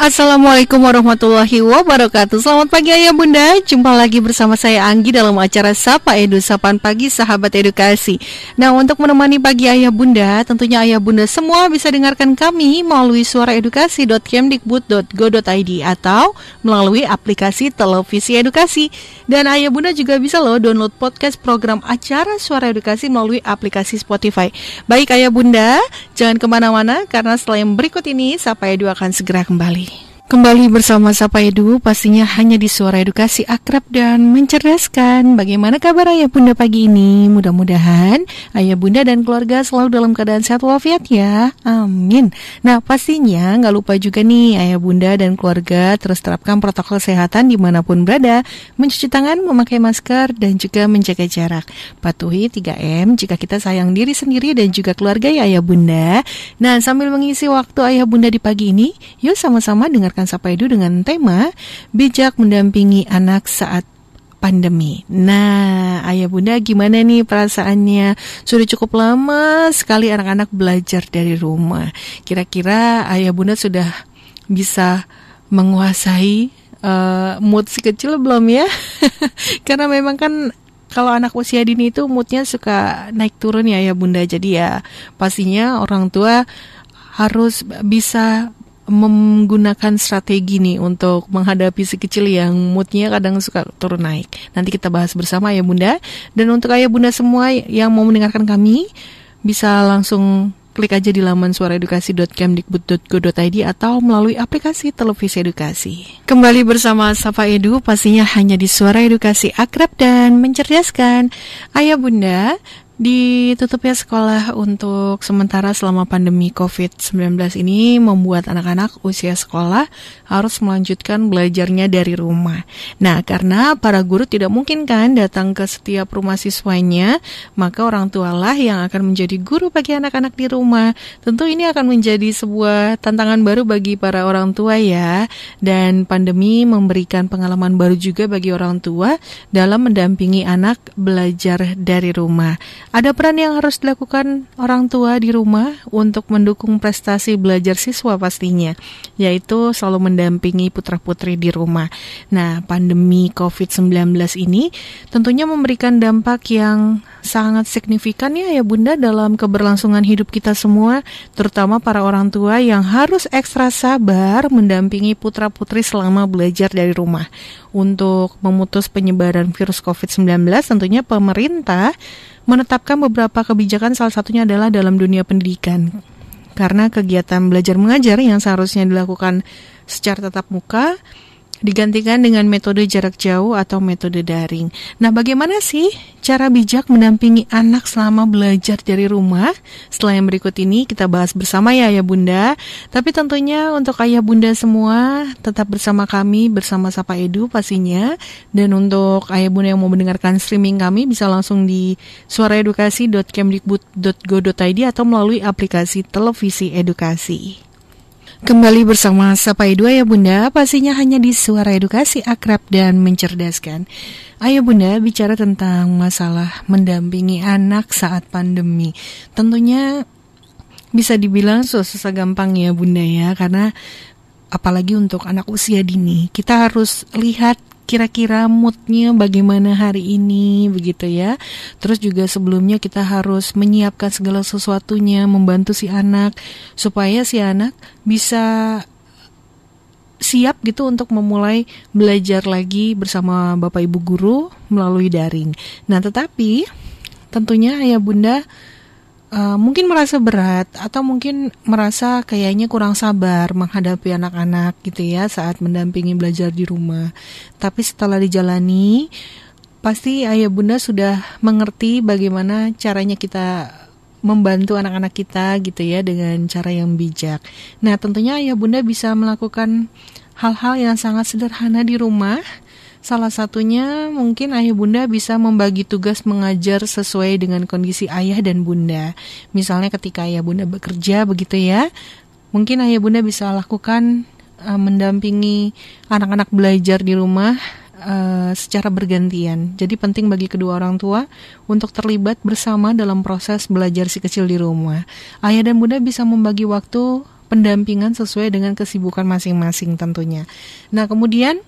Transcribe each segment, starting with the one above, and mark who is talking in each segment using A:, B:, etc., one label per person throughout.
A: Assalamualaikum warahmatullahi wabarakatuh. Selamat pagi ayah bunda. Jumpa lagi bersama saya Anggi dalam acara Sapa Edu Sapan Pagi Sahabat Edukasi. Nah untuk menemani pagi ayah bunda Tentunya ayah bunda semua bisa dengarkan kami Melalui suaraedukasi.kemdikbud.go.id Atau melalui aplikasi televisi edukasi. Dan ayah bunda juga bisa loh download podcast program acara Suara Edukasi Melalui aplikasi Spotify. Baik ayah bunda Jangan ke mana-mana Karena setelah yang berikut ini Sapa Edu akan segera kembali Kembali bersama Sapa Edu, pastinya hanya di suara edukasi akrab dan mencerdaskan. Bagaimana kabar ayah bunda pagi ini? Mudah-mudahan ayah bunda dan keluarga selalu dalam keadaan sehat walafiat ya. Amin. Nah pastinya nggak lupa juga nih ayah bunda dan keluarga terus terapkan protokol kesehatan di mana pun berada. Mencuci tangan, memakai masker, dan juga menjaga jarak. Patuhi 3M jika kita sayang diri sendiri dan juga keluarga ya ayah bunda. Nah sambil mengisi waktu ayah bunda di pagi ini, yuk sama-sama dengarkan mendengarkan Sapa Edu dengan tema Bijak mendampingi anak saat pandemi. Nah, ayah bunda gimana nih perasaannya? Sudah cukup lama sekali anak-anak belajar dari rumah. Kira-kira ayah bunda sudah bisa menguasai uh, mood si kecil belum ya? Karena memang kan kalau anak usia dini itu moodnya suka naik turun ya ya bunda. Jadi ya pastinya orang tua harus bisa menggunakan strategi nih untuk menghadapi si kecil yang moodnya kadang suka turun naik. Nanti kita bahas bersama ya bunda. Dan untuk ayah bunda semua yang mau mendengarkan kami bisa langsung klik aja di laman suaraedukasi.kemdikbud.go.id atau melalui aplikasi televisi edukasi. Kembali bersama Sapa Edu, pastinya hanya di Suara Edukasi Akrab dan Mencerdaskan. Ayah Bunda, Ditutupnya sekolah untuk sementara selama pandemi COVID-19 ini membuat anak-anak usia sekolah harus melanjutkan belajarnya dari rumah. Nah, karena para guru tidak mungkin kan datang ke setiap rumah siswanya, maka orang tualah yang akan menjadi guru bagi anak-anak di rumah. Tentu ini akan menjadi sebuah tantangan baru bagi para orang tua ya. Dan pandemi memberikan pengalaman baru juga bagi orang tua dalam mendampingi anak belajar dari rumah. Ada peran yang harus dilakukan orang tua di rumah untuk mendukung prestasi belajar siswa pastinya, yaitu selalu mendampingi putra-putri di rumah. Nah, pandemi COVID-19 ini tentunya memberikan dampak yang sangat signifikan ya ya Bunda dalam keberlangsungan hidup kita semua, terutama para orang tua yang harus ekstra sabar mendampingi putra-putri selama belajar dari rumah. Untuk memutus penyebaran virus COVID-19, tentunya pemerintah menetapkan beberapa kebijakan salah satunya adalah dalam dunia pendidikan. Karena kegiatan belajar mengajar yang seharusnya dilakukan secara tatap muka digantikan dengan metode jarak jauh atau metode daring. Nah, bagaimana sih cara bijak mendampingi anak selama belajar dari rumah? Setelah yang berikut ini kita bahas bersama ya Ayah Bunda. Tapi tentunya untuk Ayah Bunda semua tetap bersama kami bersama Sapa Edu pastinya. Dan untuk Ayah Bunda yang mau mendengarkan streaming kami bisa langsung di suaraedukasi.kemdikbud.go.id atau melalui aplikasi televisi edukasi. Kembali bersama Sapa Edu ya Bunda, pastinya hanya di suara edukasi akrab dan mencerdaskan. Ayo Bunda bicara tentang masalah mendampingi anak saat pandemi. Tentunya bisa dibilang susah gampang ya Bunda ya, karena apalagi untuk anak usia dini, kita harus lihat kira-kira moodnya bagaimana hari ini begitu ya. Terus juga sebelumnya kita harus menyiapkan segala sesuatunya, membantu si anak supaya si anak bisa siap gitu untuk memulai belajar lagi bersama Bapak Ibu guru melalui daring. Nah, tetapi tentunya ayah bunda uh, mungkin merasa berat atau mungkin merasa kayaknya kurang sabar menghadapi anak-anak gitu ya saat mendampingi belajar di rumah. Tapi setelah dijalani, pasti ayah bunda sudah mengerti bagaimana caranya kita membantu anak-anak kita gitu ya dengan cara yang bijak. Nah, tentunya ayah bunda bisa melakukan hal-hal yang sangat sederhana di rumah Salah satunya mungkin ayah bunda bisa membagi tugas mengajar sesuai dengan kondisi ayah dan bunda. Misalnya ketika ayah bunda bekerja begitu ya, mungkin ayah bunda bisa lakukan uh, mendampingi anak-anak belajar di rumah uh, secara bergantian. Jadi penting bagi kedua orang tua untuk terlibat bersama dalam proses belajar si kecil di rumah. Ayah dan bunda bisa membagi waktu pendampingan sesuai dengan kesibukan masing-masing tentunya. Nah, kemudian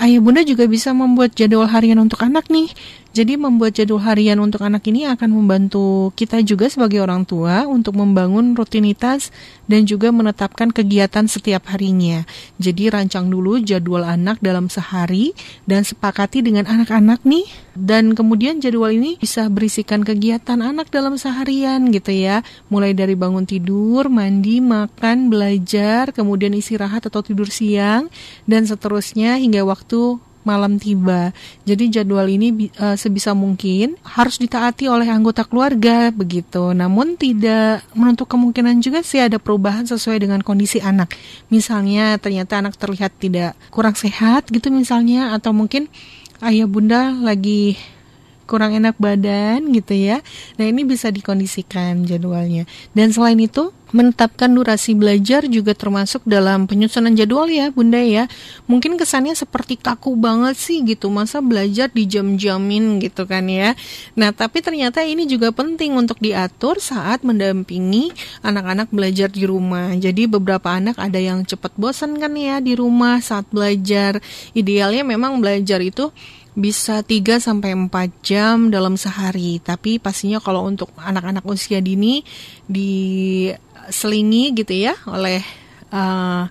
A: ayah bunda juga bisa membuat jadwal harian untuk anak nih. Jadi membuat jadwal harian untuk anak ini akan membantu kita juga sebagai orang tua untuk membangun rutinitas dan juga menetapkan kegiatan setiap harinya. Jadi rancang dulu jadwal anak dalam sehari dan sepakati dengan anak-anak nih. Dan kemudian jadwal ini bisa berisikan kegiatan anak dalam seharian gitu ya. Mulai dari bangun tidur, mandi, makan, belajar, kemudian istirahat atau tidur siang dan seterusnya hingga waktu malam tiba. Jadi jadwal ini uh, sebisa mungkin harus ditaati oleh anggota keluarga begitu. Namun tidak menuntut kemungkinan juga sih ada perubahan sesuai dengan kondisi anak. Misalnya ternyata anak terlihat tidak kurang sehat gitu misalnya atau mungkin ayah bunda lagi kurang enak badan gitu ya. Nah, ini bisa dikondisikan jadwalnya. Dan selain itu, menetapkan durasi belajar juga termasuk dalam penyusunan jadwal ya Bunda ya. Mungkin kesannya seperti kaku banget sih gitu, masa belajar di jam-jamin gitu kan ya. Nah, tapi ternyata ini juga penting untuk diatur saat mendampingi anak-anak belajar di rumah. Jadi beberapa anak ada yang cepat bosan kan ya di rumah saat belajar. Idealnya memang belajar itu bisa 3 sampai 4 jam dalam sehari. Tapi pastinya kalau untuk anak-anak usia dini diselingi gitu ya oleh uh,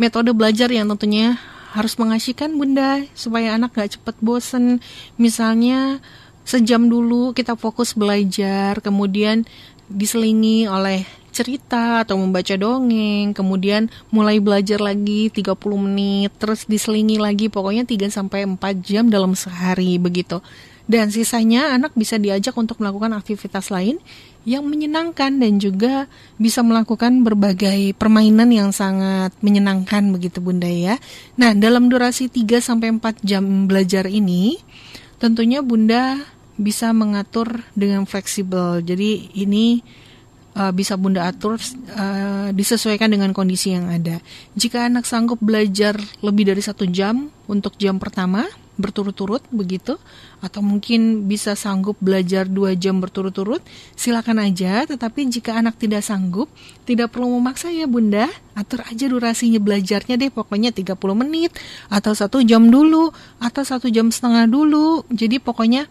A: metode belajar yang tentunya harus mengasihkan bunda supaya anak gak cepet bosen. Misalnya sejam dulu kita fokus belajar, kemudian diselingi oleh cerita atau membaca dongeng, kemudian mulai belajar lagi 30 menit, terus diselingi lagi pokoknya 3 sampai 4 jam dalam sehari begitu. Dan sisanya anak bisa diajak untuk melakukan aktivitas lain yang menyenangkan dan juga bisa melakukan berbagai permainan yang sangat menyenangkan begitu Bunda ya. Nah, dalam durasi 3 sampai 4 jam belajar ini tentunya Bunda bisa mengatur dengan fleksibel. Jadi ini uh, bisa bunda atur uh, disesuaikan dengan kondisi yang ada. Jika anak sanggup belajar lebih dari satu jam untuk jam pertama berturut-turut begitu, atau mungkin bisa sanggup belajar dua jam berturut-turut, silakan aja. Tetapi jika anak tidak sanggup, tidak perlu memaksa ya bunda, atur aja durasinya belajarnya deh, pokoknya 30 menit atau satu jam dulu atau satu jam setengah dulu. Jadi pokoknya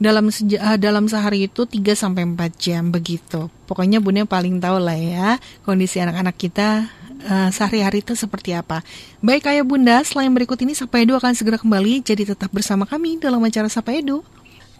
A: dalam seja, uh, dalam sehari itu 3 sampai 4 jam begitu. Pokoknya Bunda paling tahu lah ya kondisi anak-anak kita uh, sehari-hari itu seperti apa. Baik Ayah Bunda, selain berikut ini Sapa Edu akan segera kembali jadi tetap bersama kami dalam acara Sapa Edu.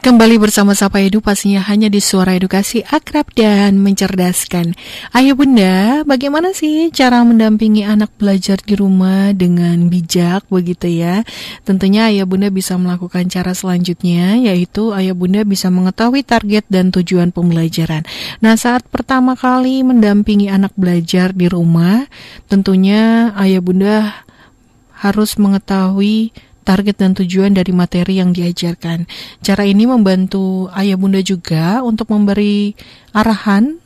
A: Kembali bersama Sapa Edu pastinya hanya di Suara Edukasi Akrab dan Mencerdaskan. Ayo Bunda, bagaimana sih cara mendampingi anak belajar di rumah dengan bijak begitu ya? Tentunya Ayah Bunda bisa melakukan cara selanjutnya yaitu Ayah Bunda bisa mengetahui target dan tujuan pembelajaran. Nah, saat pertama kali mendampingi anak belajar di rumah, tentunya Ayah Bunda harus mengetahui target dan tujuan dari materi yang diajarkan. Cara ini membantu ayah bunda juga untuk memberi arahan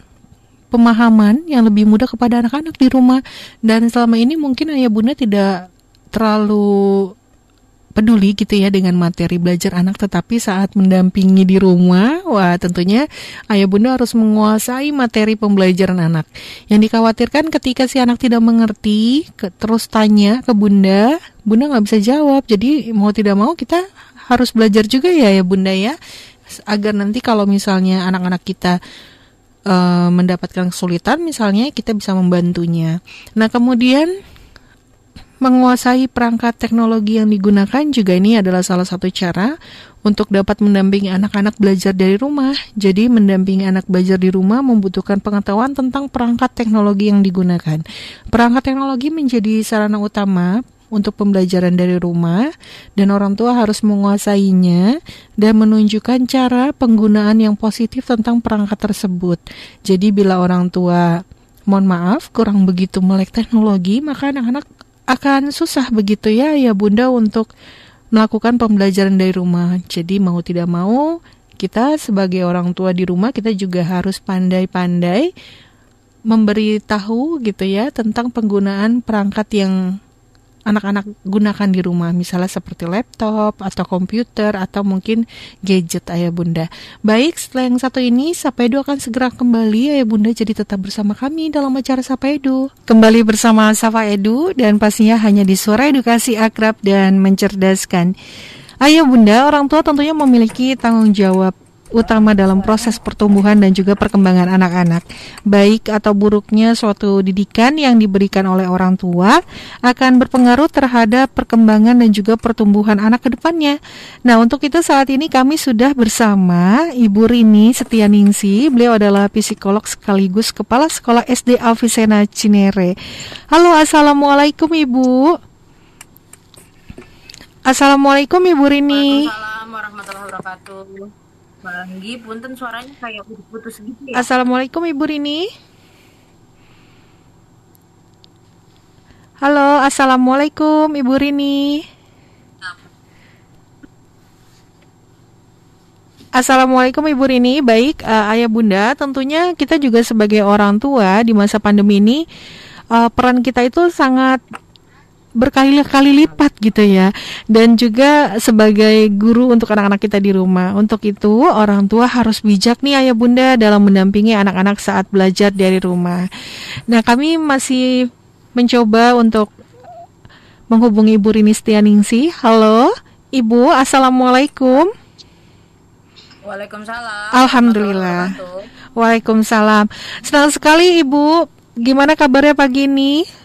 A: pemahaman yang lebih mudah kepada anak-anak di rumah dan selama ini mungkin ayah bunda tidak terlalu peduli gitu ya dengan materi belajar anak tetapi saat mendampingi di rumah wah tentunya ayah bunda harus menguasai materi pembelajaran anak. Yang dikhawatirkan ketika si anak tidak mengerti ke, terus tanya ke bunda bunda nggak bisa jawab. Jadi mau tidak mau kita harus belajar juga ya ya bunda ya agar nanti kalau misalnya anak-anak kita uh, mendapatkan kesulitan misalnya kita bisa membantunya. Nah kemudian menguasai perangkat teknologi yang digunakan juga ini adalah salah satu cara untuk dapat mendampingi anak-anak belajar dari rumah. Jadi mendampingi anak belajar di rumah membutuhkan pengetahuan tentang perangkat teknologi yang digunakan. Perangkat teknologi menjadi sarana utama untuk pembelajaran dari rumah dan orang tua harus menguasainya dan menunjukkan cara penggunaan yang positif tentang perangkat tersebut. Jadi bila orang tua mohon maaf kurang begitu melek teknologi, maka anak-anak akan susah begitu ya ya Bunda untuk melakukan pembelajaran dari rumah. Jadi mau tidak mau kita sebagai orang tua di rumah kita juga harus pandai-pandai memberi tahu gitu ya tentang penggunaan perangkat yang anak-anak gunakan di rumah. Misalnya seperti laptop atau komputer atau mungkin gadget ayah bunda. Baik setelah yang satu ini Sapa Edu akan segera kembali. Ayah bunda jadi tetap bersama kami dalam acara Sapa Edu kembali bersama Sapa Edu dan pastinya hanya di suara edukasi akrab dan mencerdaskan. Ayah bunda, orang tua tentunya memiliki tanggung jawab utama dalam proses pertumbuhan dan juga perkembangan anak-anak. Baik atau buruknya suatu didikan yang diberikan oleh orang tua akan berpengaruh terhadap perkembangan dan juga pertumbuhan anak ke depannya. Nah, untuk itu saat ini kami sudah bersama Ibu Rini Setianingsi. Beliau adalah psikolog sekaligus Kepala Sekolah SD Alvisena Cinere. Halo, Assalamualaikum Ibu. Assalamualaikum Ibu Rini.
B: Waalaikumsalam warahmatullahi wabarakatuh. Banggi, punten suaranya kayak putus-putus gitu ya.
A: Assalamualaikum Ibu Rini. Halo, Assalamualaikum Ibu Rini. Assalamualaikum Ibu Rini. Baik, uh, Ayah Bunda, tentunya kita juga sebagai orang tua di masa pandemi ini uh, peran kita itu sangat berkali-kali lipat gitu ya. Dan juga sebagai guru untuk anak-anak kita di rumah untuk itu orang tua harus bijak nih ayah bunda dalam mendampingi anak-anak saat belajar dari rumah. Nah kami masih mencoba untuk menghubungi Ibu Rini Setianingsi. Halo Ibu Assalamualaikum.
B: Waalaikumsalam.
A: Alhamdulillah. Waalaikumsalam Senang sekali Ibu. Gimana kabarnya pagi ini?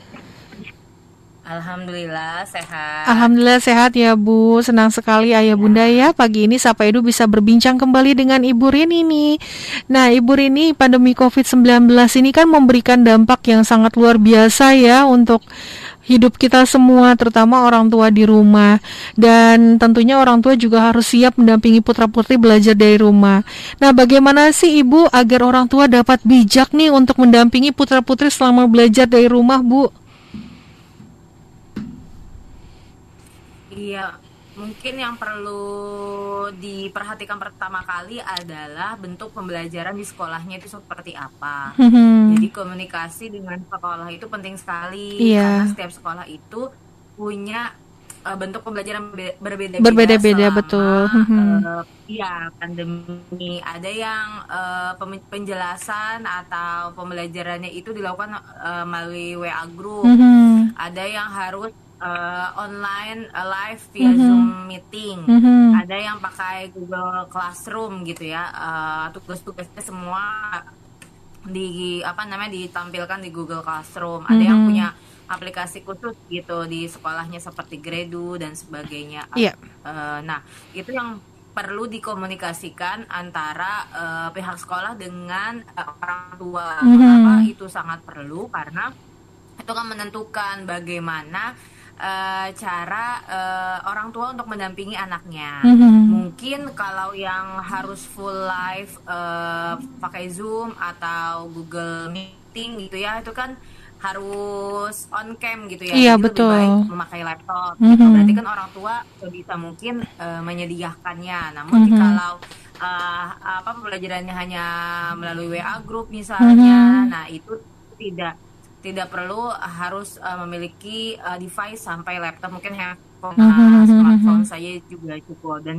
B: Alhamdulillah sehat.
A: Alhamdulillah sehat ya Bu. Senang sekali Ayah Bunda ya pagi ini Sapa Edu bisa berbincang kembali dengan Ibu Rini nih. Nah, Ibu Rini pandemi Covid-19 ini kan memberikan dampak yang sangat luar biasa ya untuk hidup kita semua, terutama orang tua di rumah. Dan tentunya orang tua juga harus siap mendampingi putra-putri belajar dari rumah. Nah, bagaimana sih Ibu agar orang tua dapat bijak nih untuk mendampingi putra-putri selama belajar dari rumah, Bu?
B: Iya, mungkin yang perlu diperhatikan pertama kali adalah bentuk pembelajaran di sekolahnya itu seperti apa.
A: Hmm.
B: Jadi komunikasi dengan sekolah itu penting sekali
A: Iya.
B: karena setiap sekolah itu punya uh, bentuk pembelajaran be- berbeda-beda.
A: Berbeda-beda, betul. Mhm.
B: uh, Iya, pandemi. Ada yang uh, penjelasan atau pembelajarannya itu dilakukan uh, melalui WA group.
A: Mhm.
B: Ada yang harus uh, online uh, live via
A: Mhm.
B: Zoom meeting.
A: Mhm.
B: Ada yang pakai Google Classroom gitu ya. Uh, tugas-tugasnya semua di apa namanya ditampilkan di Google Classroom. Ada yang
A: Mhm.
B: punya aplikasi khusus gitu di sekolahnya seperti Gredu dan sebagainya.
A: Iya.
B: Uh, nah, itu yang perlu dikomunikasikan antara uh, pihak sekolah dengan uh, orang tua.
A: Mhm.
B: Kenapa itu sangat perlu? Karena itu kan menentukan bagaimana uh, cara uh, orang tua untuk mendampingi anaknya.
A: Mhm.
B: Mungkin kalau yang harus full live uh, pakai Zoom atau Google Meeting gitu ya, itu kan harus on cam gitu ya.
A: Iya, betul.
B: Lebih baik memakai laptop. gitu.
A: Mhm.
B: Berarti kan orang tua bisa mungkin uh, menyediakannya. Namun
A: Mhm.
B: jikalau uh, apa pembelajarannya hanya melalui WA group misalnya,
A: Mhm.
B: nah itu tidak tidak perlu harus uh, memiliki uh, device sampai laptop mungkin handphone uh,
A: mhm,
B: smartphone saya juga cukup dan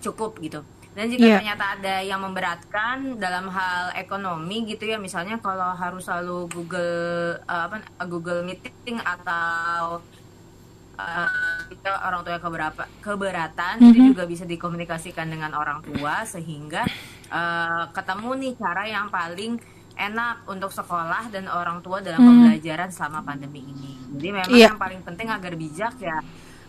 B: cukup gitu dan jika
A: Iya.
B: ternyata ada yang memberatkan dalam hal ekonomi gitu ya misalnya kalau harus selalu Google uh, apa Google Meeting atau uh, kita orang tua keberapa, keberatan itu
A: Mhm.
B: juga bisa dikomunikasikan dengan orang tua sehingga uh, ketemu nih cara yang paling enak untuk sekolah dan orang tua dalam
A: Hmm.
B: pembelajaran selama pandemi ini. Jadi memang
A: Iya.
B: yang paling penting agar bijak ya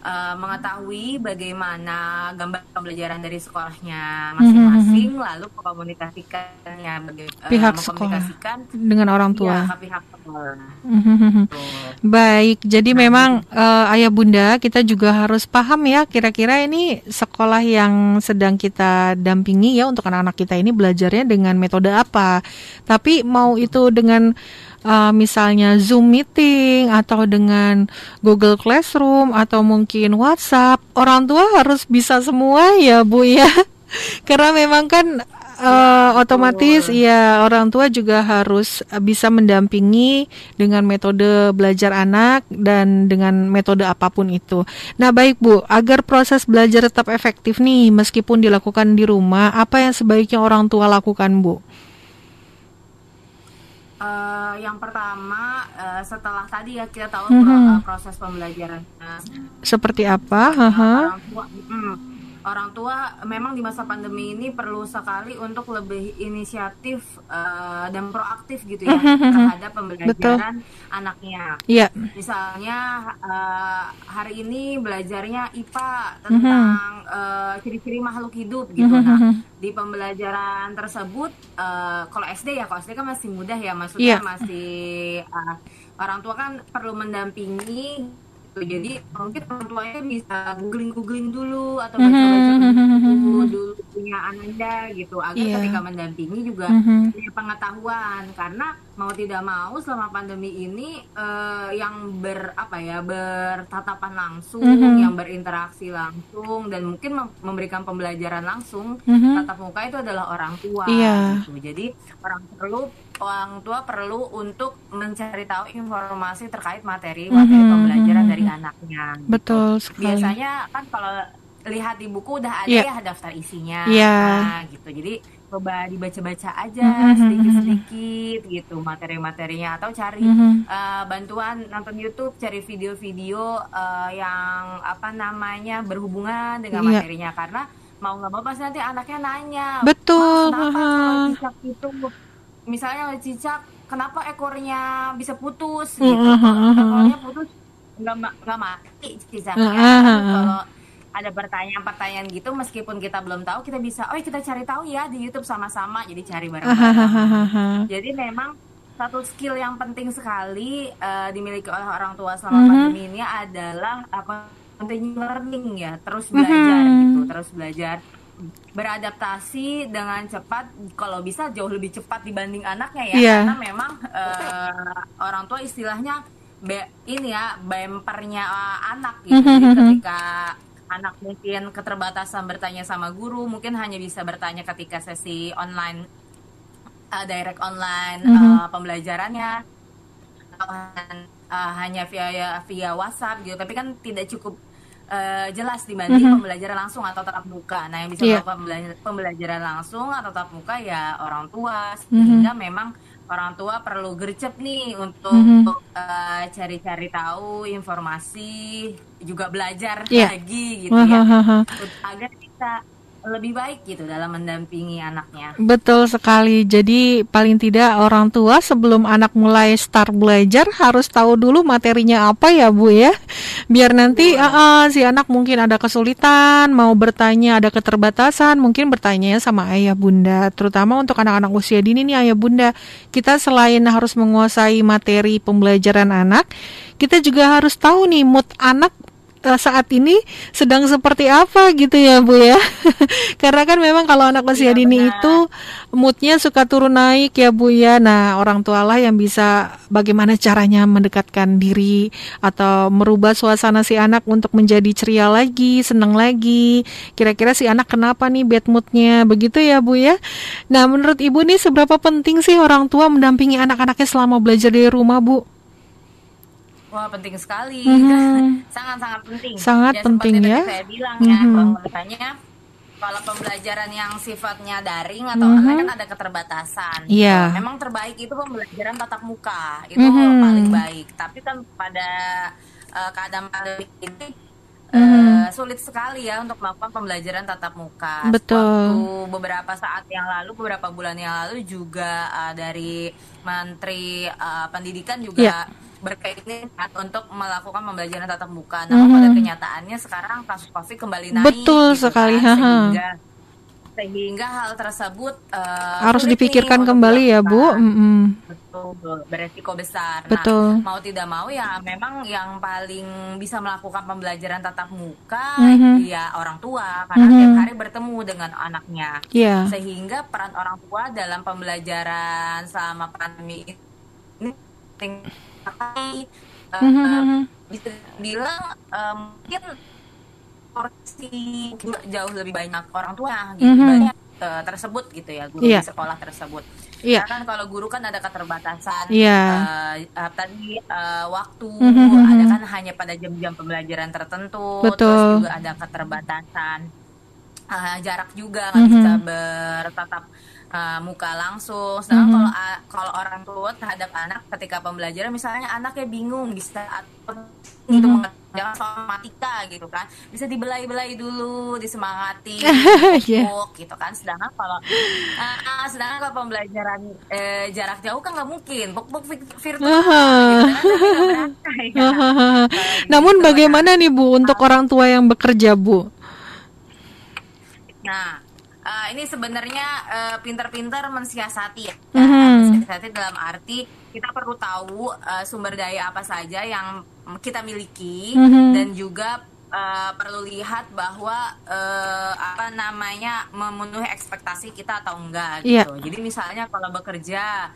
B: uh, mengetahui bagaimana gambar pembelajaran dari sekolahnya masing-masing, lalu mengkomunikasikannya baga- uh,
A: Pihak sekolah.
B: mengkomunikasikan
A: dengan orang tua.
B: ya, pihak sekolah.
A: Mhm. Baik, jadi
B: Nah,
A: memang eh, ayah bunda kita juga harus paham ya kira-kira ini sekolah yang sedang kita dampingi ya untuk anak-anak kita ini belajarnya dengan metode apa. Tapi mau itu dengan eh, misalnya Zoom meeting atau dengan Google Classroom atau mungkin WhatsApp, orang tua harus bisa semua ya Bu ya. Karena memang kan uh, otomatis ya orang tua juga harus uh, bisa mendampingi dengan metode belajar anak dan dengan metode apa pun itu. Nah, baik Bu, agar proses belajar tetap efektif nih meskipun dilakukan di rumah, apa yang sebaiknya orang tua lakukan, Bu?
B: Uh, yang pertama uh, setelah tadi ya kita tahu mm -hmm. proses pembelajaran.
A: Seperti apa, uh,
B: orang tua memang di masa pandemi ini perlu sekali untuk lebih inisiatif uh, dan proaktif gitu ya terhadap pembelajaran Betul. anaknya.
A: Iya. Yeah.
B: Misalnya uh, hari ini belajarnya IPA tentang uh, ciri-ciri makhluk hidup gitu. Nah, di pembelajaran tersebut uh, kalau SD ya, kalau SD kan masih mudah ya, maksudnya yeah. masih uh, orang tua kan perlu mendampingi jadi mungkin orang tuanya bisa googling googling dulu atau baca baca dulu dulu punya ananda gitu agar yeah. ketika mendampingi juga mm-hmm. punya pengetahuan karena mau tidak mau selama pandemi ini uh, yang ber apa ya bertatapan langsung mm-hmm. yang berinteraksi langsung dan mungkin memberikan pembelajaran langsung mm-hmm. tatap muka itu adalah orang tua yeah. gitu jadi orang perlu orang tua perlu untuk mencari tahu informasi terkait materi materi mm -hmm. pembelajaran dari anaknya.
A: Gitu. Betul sekali.
B: Biasanya kan kalau lihat di buku udah ada yeah. ya daftar isinya,
A: yeah.
B: nah, gitu. Jadi coba dibaca-baca aja sedikit-sedikit mm -hmm. gitu materi-materinya atau cari mm -hmm. uh, bantuan nonton YouTube, cari video-video uh, yang apa namanya berhubungan dengan yeah. materinya karena mau nggak mau pasti nanti anaknya nanya,
A: betul,
B: kenapa itu misalnya cicak kenapa ekornya bisa putus? Gitu. Ekornya putus nggak nggak mati cicaknya kalau ada pertanyaan-pertanyaan gitu meskipun kita belum tahu kita bisa oh kita cari tahu ya di YouTube sama-sama jadi cari bareng-bareng. Jadi memang satu skill yang penting sekali uh, dimiliki oleh orang tua selama mm -hmm. pandemi ini adalah apa continue learning ya terus belajar mm -hmm. gitu terus belajar beradaptasi dengan cepat kalau bisa jauh lebih cepat dibanding anaknya ya. Yeah. karena memang uh, orang tua istilahnya be, ini ya bempernya uh, anak gitu. Jadi ketika anak mungkin keterbatasan bertanya sama guru mungkin hanya bisa bertanya ketika sesi online uh, direct online mm -hmm. uh, pembelajarannya. Uh, hanya via via WhatsApp gitu. Tapi kan tidak cukup uh, jelas dibanding mm -hmm. pembelajaran langsung atau tatap muka. Nah, yang bisa yeah. melakukan pembelajaran langsung atau tatap muka ya orang tua. Sehingga mm -hmm. memang orang tua perlu gercep nih untuk mm -hmm. uh, cari-cari tahu informasi, juga belajar yeah. lagi gitu ya, agar bisa lebih baik gitu dalam mendampingi anaknya.
A: Betul sekali. Jadi paling tidak orang tua sebelum anak mulai start belajar harus tahu dulu materinya apa ya Bu ya. Biar nanti uh, uh, si anak mungkin ada kesulitan, mau bertanya ada keterbatasan, mungkin bertanya sama ayah bunda. Terutama untuk anak-anak usia dini nih ayah bunda. Kita selain harus menguasai materi pembelajaran anak, kita juga harus tahu nih mood anak saat ini sedang seperti apa gitu ya Bu ya. Karena kan memang kalau anak usia ya, dini benar. itu moodnya suka turun naik ya Bu ya. Nah orang tua lah yang bisa bagaimana caranya mendekatkan diri atau merubah suasana si anak untuk menjadi ceria lagi, senang lagi. Kira-kira si anak kenapa nih bad moodnya begitu ya Bu ya. Nah menurut Ibu nih seberapa penting sih orang tua mendampingi anak-anaknya selama belajar di rumah Bu?
B: Wah penting sekali, mm-hmm. sangat-sangat penting.
A: Sangat ya, penting ya.
B: Saya bilang mm-hmm. ya, bahwasanya kalau pembelajaran yang sifatnya daring atau mm-hmm. online kan ada keterbatasan.
A: Iya. Yeah.
B: Memang terbaik itu pembelajaran tatap muka, itu mm-hmm. paling baik. Tapi kan pada uh, keadaan pandemi ini mm-hmm. uh, sulit sekali ya untuk melakukan pembelajaran tatap muka.
A: Betul.
B: Waktu beberapa saat yang lalu, beberapa bulan yang lalu juga uh, dari Menteri uh, Pendidikan juga. Yeah berkeinginan untuk melakukan pembelajaran tatap muka. Namun hmm. pada kenyataannya sekarang kasus COVID kembali naik.
A: Betul gitu sekali. Kan,
B: sehingga sehingga hal tersebut uh,
A: harus dipikirkan kembali ya Bu. Mm -hmm.
B: Betul, beresiko besar.
A: Betul.
B: Nah, mau tidak mau ya memang yang paling bisa melakukan pembelajaran tatap muka mm -hmm. ya orang tua karena mm -hmm. tiap hari bertemu dengan anaknya.
A: Yeah.
B: Sehingga peran orang tua dalam pembelajaran selama pandemi ini tapi uh, mm-hmm. bisa bilang uh, mungkin porsi jauh lebih banyak orang tua gitu mm-hmm. banyak uh, tersebut gitu ya guru
A: Iya.
B: di sekolah tersebut.
A: Iya.
B: Karena kan kalau guru kan ada keterbatasan
A: Iya.
B: uh, uh, tadi uh, waktu
A: Mhm.
B: ada kan hanya pada jam-jam pembelajaran tertentu,
A: Betul.
B: terus juga ada keterbatasan uh, jarak juga nggak
A: Mhm.
B: bisa bertatap uh, muka langsung. Sedangkan
A: Mhm.
B: kalau uh, kalau orang tua terhadap anak ketika pembelajaran misalnya anaknya bingung bisa atau itu
A: Mhm.
B: mengerjakan soal matematika gitu kan bisa dibelai-belai dulu disemangati dipupuk gitu kan sedangkan kalau uh, uh, sedangkan kalau pembelajaran eh, jarak jauh kan nggak mungkin buk-buk vi- virtual
A: Aha.
B: gitu kan tapi nggak berasa, ya.
A: Namun
B: gitu,
A: bagaimana nih Bu untuk orang tua yang bekerja Bu?
B: Nah, eh, ini sebenarnya eh, pinter-pinter mensiasati ya.
A: Mhm.
B: Mensiasati dalam arti kita perlu tahu eh, sumber daya apa saja yang kita miliki
A: Mhm.
B: dan juga eh, perlu lihat bahwa eh, apa namanya memenuhi ekspektasi kita atau enggak
A: Iya.
B: gitu. Jadi misalnya kalau bekerja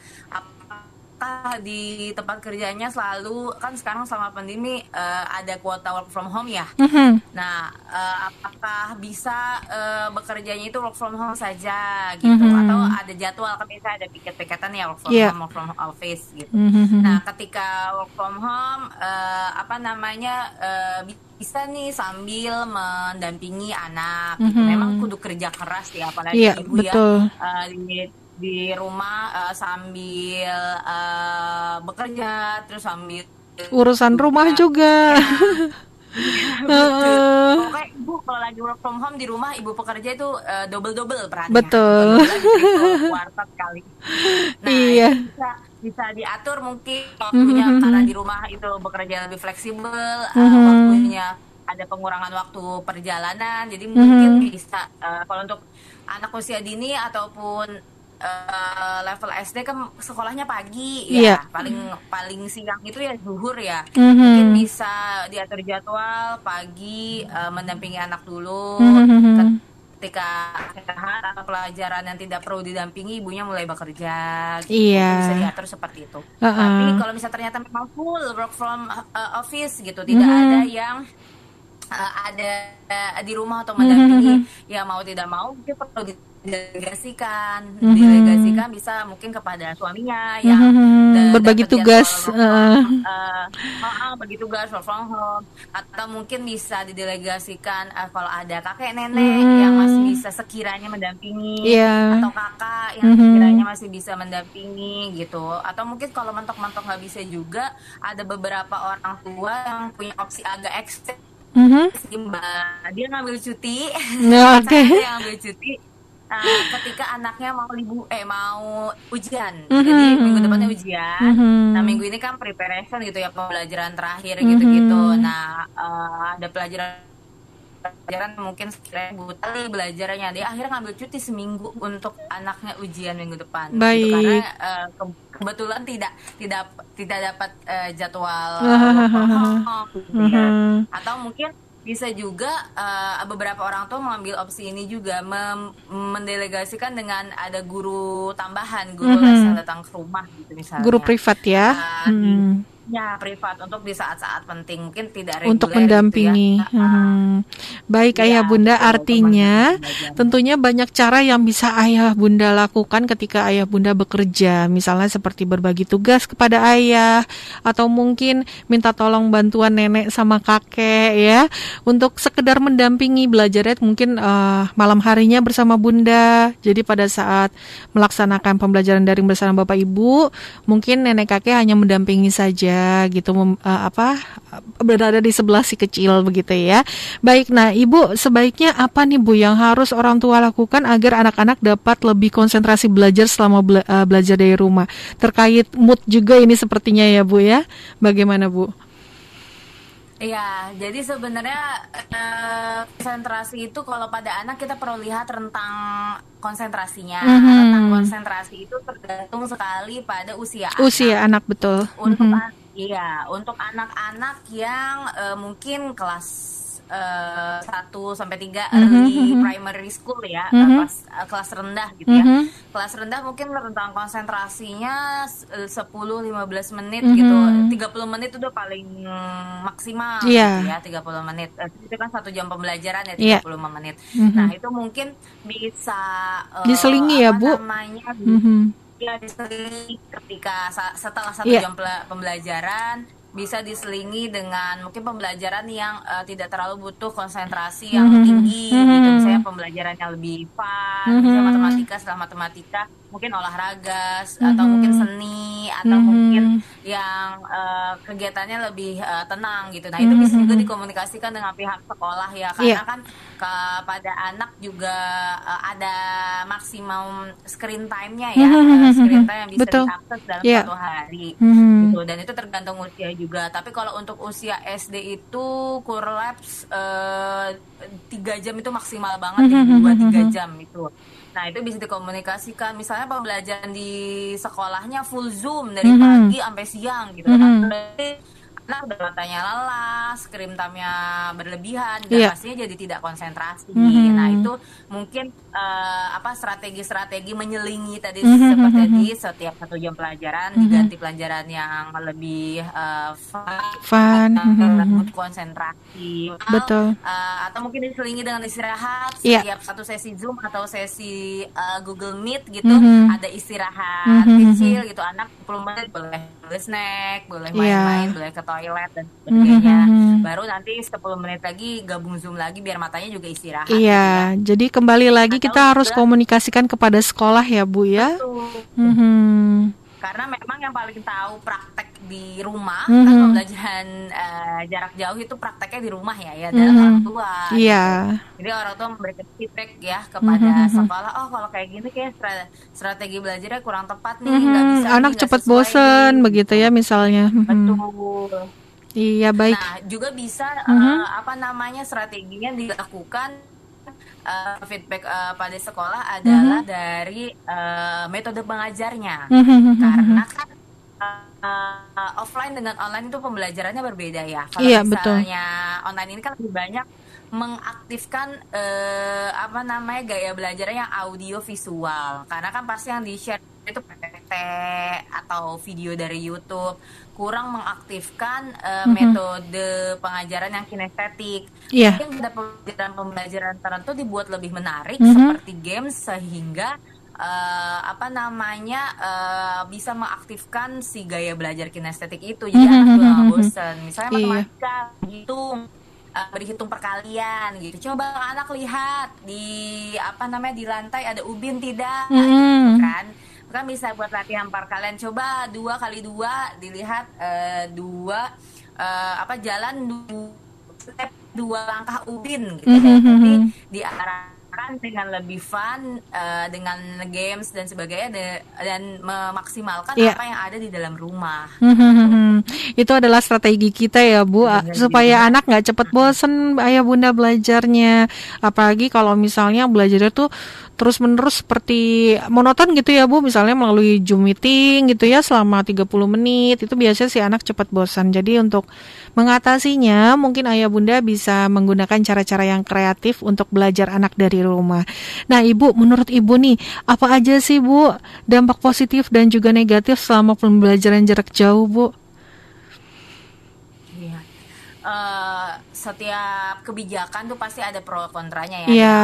B: apakah di tempat kerjanya selalu kan sekarang selama pandemi eh, ada kuota work from home ya.
A: Mhm.
B: Nah, eh, apakah bisa eh, bekerjanya itu work from home saja gitu
A: Mhm.
B: atau ada jadwal kan biasa ada piket-piketan ya work from
A: Iya.
B: home, work from office gitu.
A: Mhm.
B: Nah, ketika work from home eh, apa namanya eh, bisa nih sambil mendampingi anak gitu.
A: Mhm.
B: Memang kudu kerja keras ya apalagi
A: Iya,
B: ibu ya
A: betul.
B: eh, di di rumah eh, sambil eh, bekerja terus sambil
A: Urusan rumah juga. Heeh.
B: Pokoknya ibu kalau lagi work from home di rumah ibu pekerja itu double double perannya.
A: Betul.
B: Kuartet kali. Nah
A: Iya.
B: bisa bisa diatur mungkin waktunya
A: Mhm.
B: karena di rumah itu bekerja lebih fleksibel, eh,
A: Mhm.
B: waktunya ada pengurangan waktu perjalanan, jadi mungkin
A: Mhm.
B: bisa eh, kalau untuk anak usia dini ataupun eh, level SD kan sekolahnya pagi
A: Iya.
B: ya, paling paling siang itu ya zuhur ya mungkin
A: Mhm.
B: bisa diatur jadwal pagi eh, mendampingi anak dulu
A: Mhm.
B: ketika sehat atau pelajaran yang tidak perlu didampingi ibunya mulai bekerja gitu.
A: Iya.
B: Bisa diatur seperti itu
A: Heeh.
B: tapi kalau misalnya ternyata memang full work from uh, office gitu tidak
A: Mhm.
B: ada yang uh, ada uh, di rumah atau mendampingi
A: Mhm.
B: ya mau tidak mau mungkin perlu didelegasikan
A: Mhm.
B: didelegasikan bisa mungkin kepada suaminya yang
A: Mhm.
B: da-
A: Berbagi
B: dapat
A: tugas.
B: from, uh, uh, uh, bagi tugas work from home atau mungkin bisa didelegasikan uh, kalau ada kakek nenek
A: Mhm.
B: yang masih bisa sekiranya mendampingi
A: Iya.
B: atau kakak yang
A: Mhm.
B: sekiranya masih bisa mendampingi gitu atau mungkin kalau mentok-mentok nggak bisa juga ada beberapa orang tua yang punya opsi agak ekstrim
A: Mhm.
B: Mbak. dia ngambil cuti
A: Ya, Oke.
B: dia ngambil cuti uh, ketika anaknya mau libu eh mau ujian
A: Mhm.
B: jadi minggu depannya ujian
A: Mhm.
B: nah minggu ini kan preparation gitu ya pembelajaran terakhir
A: Mhm.
B: gitu-gitu nah uh, ada pelajaran pelajaran mungkin sekiranya buta belajarnya dia akhirnya ngambil cuti seminggu untuk anaknya ujian minggu depan gitu.
A: Baik.
B: karena uh, ke- kebetulan tidak tidak tidak dapat uh, jadwal work from home, gitu ya.
A: Mhm.
B: atau mungkin bisa juga uh, beberapa orang tua mengambil opsi ini juga mem- mendelegasikan dengan ada guru tambahan guru les yang datang ke rumah gitu misalnya
A: Guru privat ya.
B: Uh,
A: Mhm.
B: Ya privat untuk di saat-saat penting mungkin tidak reguler
A: Untuk
B: gitu
A: mendampingi.
B: ya. Uh,
A: Mhm. Baik
B: Iya,
A: ayah bunda,
B: betul,
A: artinya
B: teman
A: tentunya banyak cara yang bisa ayah bunda lakukan ketika ayah bunda bekerja. Misalnya seperti berbagi tugas kepada ayah atau mungkin minta tolong bantuan nenek sama kakek ya untuk sekedar mendampingi belajarnya mungkin eh, malam harinya bersama bunda. Jadi pada saat melaksanakan pembelajaran daring bersama bapak ibu, mungkin nenek kakek hanya mendampingi saja gitu mem- eh, apa berada di sebelah si kecil begitu ya. Baik, nah Ibu sebaiknya apa nih Bu yang harus orang tua lakukan agar anak-anak dapat lebih konsentrasi belajar selama bela- eh, belajar dari rumah? Terkait mood juga ini sepertinya ya Bu ya. Bagaimana Bu?
B: Iya, jadi sebenarnya eh, konsentrasi itu kalau pada anak kita perlu lihat rentang konsentrasinya.
A: Mhm.
B: Rentang konsentrasi itu tergantung sekali pada usia anak.
A: Usia anak betul.
B: Untuk
A: Mhm.
B: an- iya, untuk anak-anak yang eh, mungkin kelas eh, satu sampai tiga
A: Mhm,
B: early
A: mhm.
B: primary school ya,
A: Mhm.
B: eh, kelas eh, kelas rendah gitu ya.
A: Mhm.
B: Kelas rendah mungkin rentang konsentrasinya eh, 10-15 menit
A: Mhm.
B: gitu. 30 menit udah paling maksimal
A: Iya.
B: gitu ya, 30 menit. Eh, Itu kan satu jam pembelajaran ya
A: Iya.
B: 35 menit.
A: Mhm.
B: Nah, itu mungkin bisa eh,
A: Diselingi ya, Bu?
B: namanya?
A: Mhm.
B: Ya diselingi ketika setelah satu
A: Iya.
B: jam pembelajaran bisa diselingi dengan mungkin pembelajaran yang eh, tidak terlalu butuh konsentrasi yang
A: Mhm.
B: tinggi
A: Mhm.
B: gitu misalnya pembelajaran yang lebih fun misalnya
A: Mhm.
B: matematika setelah matematika mungkin olahraga s- atau mungkin seni atau
A: Mhm.
B: mungkin yang eh, kegiatannya lebih eh, tenang gitu nah itu bisa juga
A: Mhm.
B: dikomunikasikan dengan pihak sekolah ya karena
A: Iya.
B: kan kepada anak juga eh, ada maksimum screen time-nya ya
A: Mhm.
B: eh, screen time yang bisa
A: Betul.
B: diakses dalam
A: Iya.
B: satu hari
A: Mhm.
B: gitu dan itu tergantung usia juga tapi kalau untuk usia SD itu kurlaps eh, tiga jam itu maksimal banget ya
A: Mhm.
B: dua tiga jam itu nah itu bisa dikomunikasikan misalnya pembelajaran di sekolahnya full zoom dari
A: Mhm.
B: pagi sampai siang gitu
A: Mhm.
B: nah matanya lelah, screen time-nya berlebihan, dan
A: Iya.
B: pastinya jadi tidak konsentrasi.
A: Mhm.
B: Nah itu mungkin eh, apa strategi-strategi menyelingi tadi
A: Mhm.
B: seperti tadi setiap satu jam pelajaran
A: Mhm.
B: diganti pelajaran yang lebih eh, fun,
A: Fun.
B: yang
A: Mhm.
B: butuh konsentrasi, Atau,
A: Betul.
B: eh, atau mungkin diselingi dengan istirahat
A: Iya.
B: setiap satu sesi Zoom atau sesi eh, Google Meet gitu
A: Mhm.
B: ada istirahat
A: Mhm.
B: kecil gitu anak 10 menit boleh boleh snack boleh
A: Iya.
B: main-main boleh ke toilet dan sebagainya
A: Mhm.
B: baru nanti 10 menit lagi gabung Zoom lagi biar matanya juga istirahat
A: Iya, jadi kembali lagi
B: Atau
A: kita harus
B: juga-
A: komunikasikan kepada sekolah ya Bu ya.
B: gitu ya.
A: Mhm.
B: karena memang yang paling tahu praktek di rumah
A: Mhm.
B: kan pembelajaran eh, jarak jauh itu prakteknya di rumah ya ya adalah
A: Mhm.
B: orang tua
A: Iya.
B: Jadi orang tua memberikan feedback ya kepada
A: Mhm.
B: sekolah, oh kalau kayak gini kayak stra- strategi belajarnya kurang tepat nih, nggak
A: Mhm,
B: bisa nih,
A: Anak cepat
B: sesuai
A: bosen
B: nih."
A: begitu ya misalnya. Mhm.
B: Betul.
A: Iya baik.
B: Nah juga bisa
A: Mhm.
B: eh, apa namanya strateginya dilakukan eh, feedback eh, pada sekolah adalah dari eh, metode pengajarnya.
A: Mhm.
B: karena kan uh, offline dengan online itu pembelajarannya berbeda ya. Kalau
A: Iya, betul.
B: misalnya online ini kan lebih banyak mengaktifkan eh, apa namanya gaya belajarnya yang audio visual. Karena kan pasti yang di share itu PPT atau video dari YouTube kurang mengaktifkan eh,
A: Mhm.
B: metode pengajaran yang kinestetik.
A: Iya.
B: Mungkin ada pembelajaran-pembelajaran tertentu dibuat lebih menarik
A: Mhm.
B: seperti games sehingga eh, apa namanya eh, bisa mengaktifkan si gaya belajar kinestetik itu jadi
A: Mhm,
B: anak
A: mhm,
B: nggak
A: mhm.
B: bosen misalnya
A: Iya.
B: matematika hitung eh, berhitung perkalian gitu coba anak lihat di apa namanya di lantai ada ubin tidak
A: Mhm.
B: gitu kan kan bisa buat latihan perkalian coba dua kali dua dilihat eh, dua eh, apa jalan dua step dua langkah ubin gitu
A: Mhm,
B: jadi
A: mhm.
B: Diarahkan dengan lebih fun eh, dengan games dan sebagainya de- dan memaksimalkan
A: Iya.
B: apa yang ada di dalam rumah.
A: Hmm, itu adalah strategi kita ya Bu. A-
B: Benar,
A: supaya
B: benar.
A: anak nggak cepet bosen ayah bunda belajarnya. Apalagi kalau misalnya belajarnya tuh terus menerus seperti monoton gitu ya Bu. Misalnya melalui Zoom meeting gitu ya selama 30 menit. Itu biasanya si anak cepat bosan jadi untuk mengatasinya mungkin ayah bunda bisa menggunakan cara-cara yang kreatif untuk belajar anak dari rumah nah Ibu menurut Ibu nih apa aja sih Bu dampak positif dan juga negatif selama pembelajaran jarak jauh Bu
B: Iya. Eh, setiap kebijakan tuh pasti ada pro kontranya ya.
A: Iya.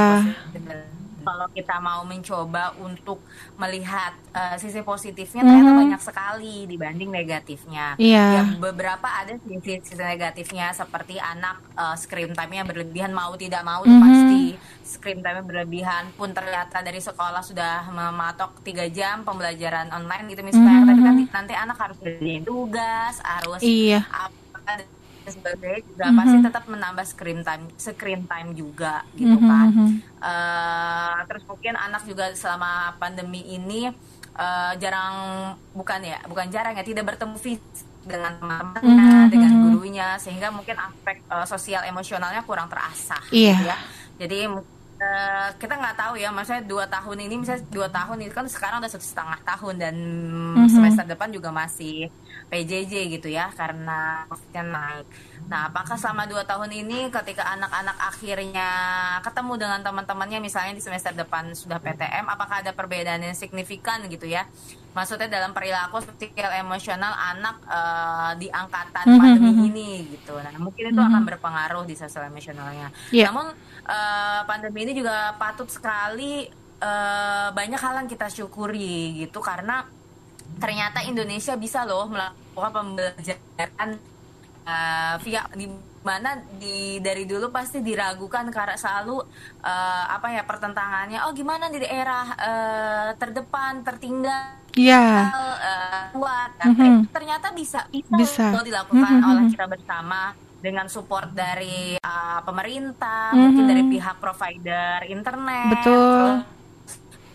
B: Dan Kalau kita mau mencoba untuk melihat eh, sisi positifnya ternyata
A: Mhm.
B: banyak sekali dibanding negatifnya.
A: Iya.
B: Ya beberapa ada sisi, sisi negatifnya seperti anak eh, screen time-nya berlebihan mau tidak mau tuh
A: Mhm.
B: pasti screen time-nya berlebihan pun ternyata dari sekolah sudah mematok tiga jam pembelajaran online gitu misalnya
A: Mhm.
B: tapi nanti, nanti anak harus kerjain tugas harus
A: Iya.
B: apa dan sebagainya juga
A: Mhm.
B: pasti tetap menambah screen time screen time juga gitu
A: Mhm,
B: kan
A: mhm.
B: Eh, terus mungkin anak juga selama pandemi ini eh, jarang bukan ya bukan jarang ya tidak bertemu fisik dengan teman-temannya
A: Mhm,
B: dengan
A: mhm.
B: gurunya sehingga mungkin aspek eh, sosial emosionalnya kurang terasah
A: Iya.
B: gitu ya jadi kita nggak tahu ya maksudnya dua tahun ini misalnya dua tahun itu kan sekarang udah satu setengah tahun dan
A: Mhm. Mhm.
B: semester depan juga masih PJJ gitu ya karena COVID-nya naik. Nah, apakah selama dua tahun ini ketika anak-anak akhirnya ketemu dengan teman-temannya misalnya di semester depan sudah PTM, apakah ada perbedaan yang signifikan gitu ya? Maksudnya dalam perilaku sosial emosional anak eh, di angkatan
A: Mhm,
B: pandemi
A: mhm.
B: ini gitu. Nah, mungkin itu
A: Mhm.
B: akan berpengaruh di sosial emosionalnya.
A: Iya.
B: Namun eh, pandemi ini juga patut sekali eh, banyak hal yang kita syukuri gitu karena ternyata Indonesia bisa loh melakukan pembelajaran eh, via di mana di dari dulu pasti diragukan karena selalu eh, apa ya pertentangannya oh gimana di daerah eh, terdepan tertinggal
A: Iya.
B: eh, kuat kan
A: Mhm.
B: Eh, ternyata bisa bisa,
A: Bisa.
B: loh dilakukan
A: Mhm,
B: oleh kita bersama dengan support dari uh, pemerintah
A: Mhm.
B: mungkin dari pihak provider internet
A: Betul.
B: terus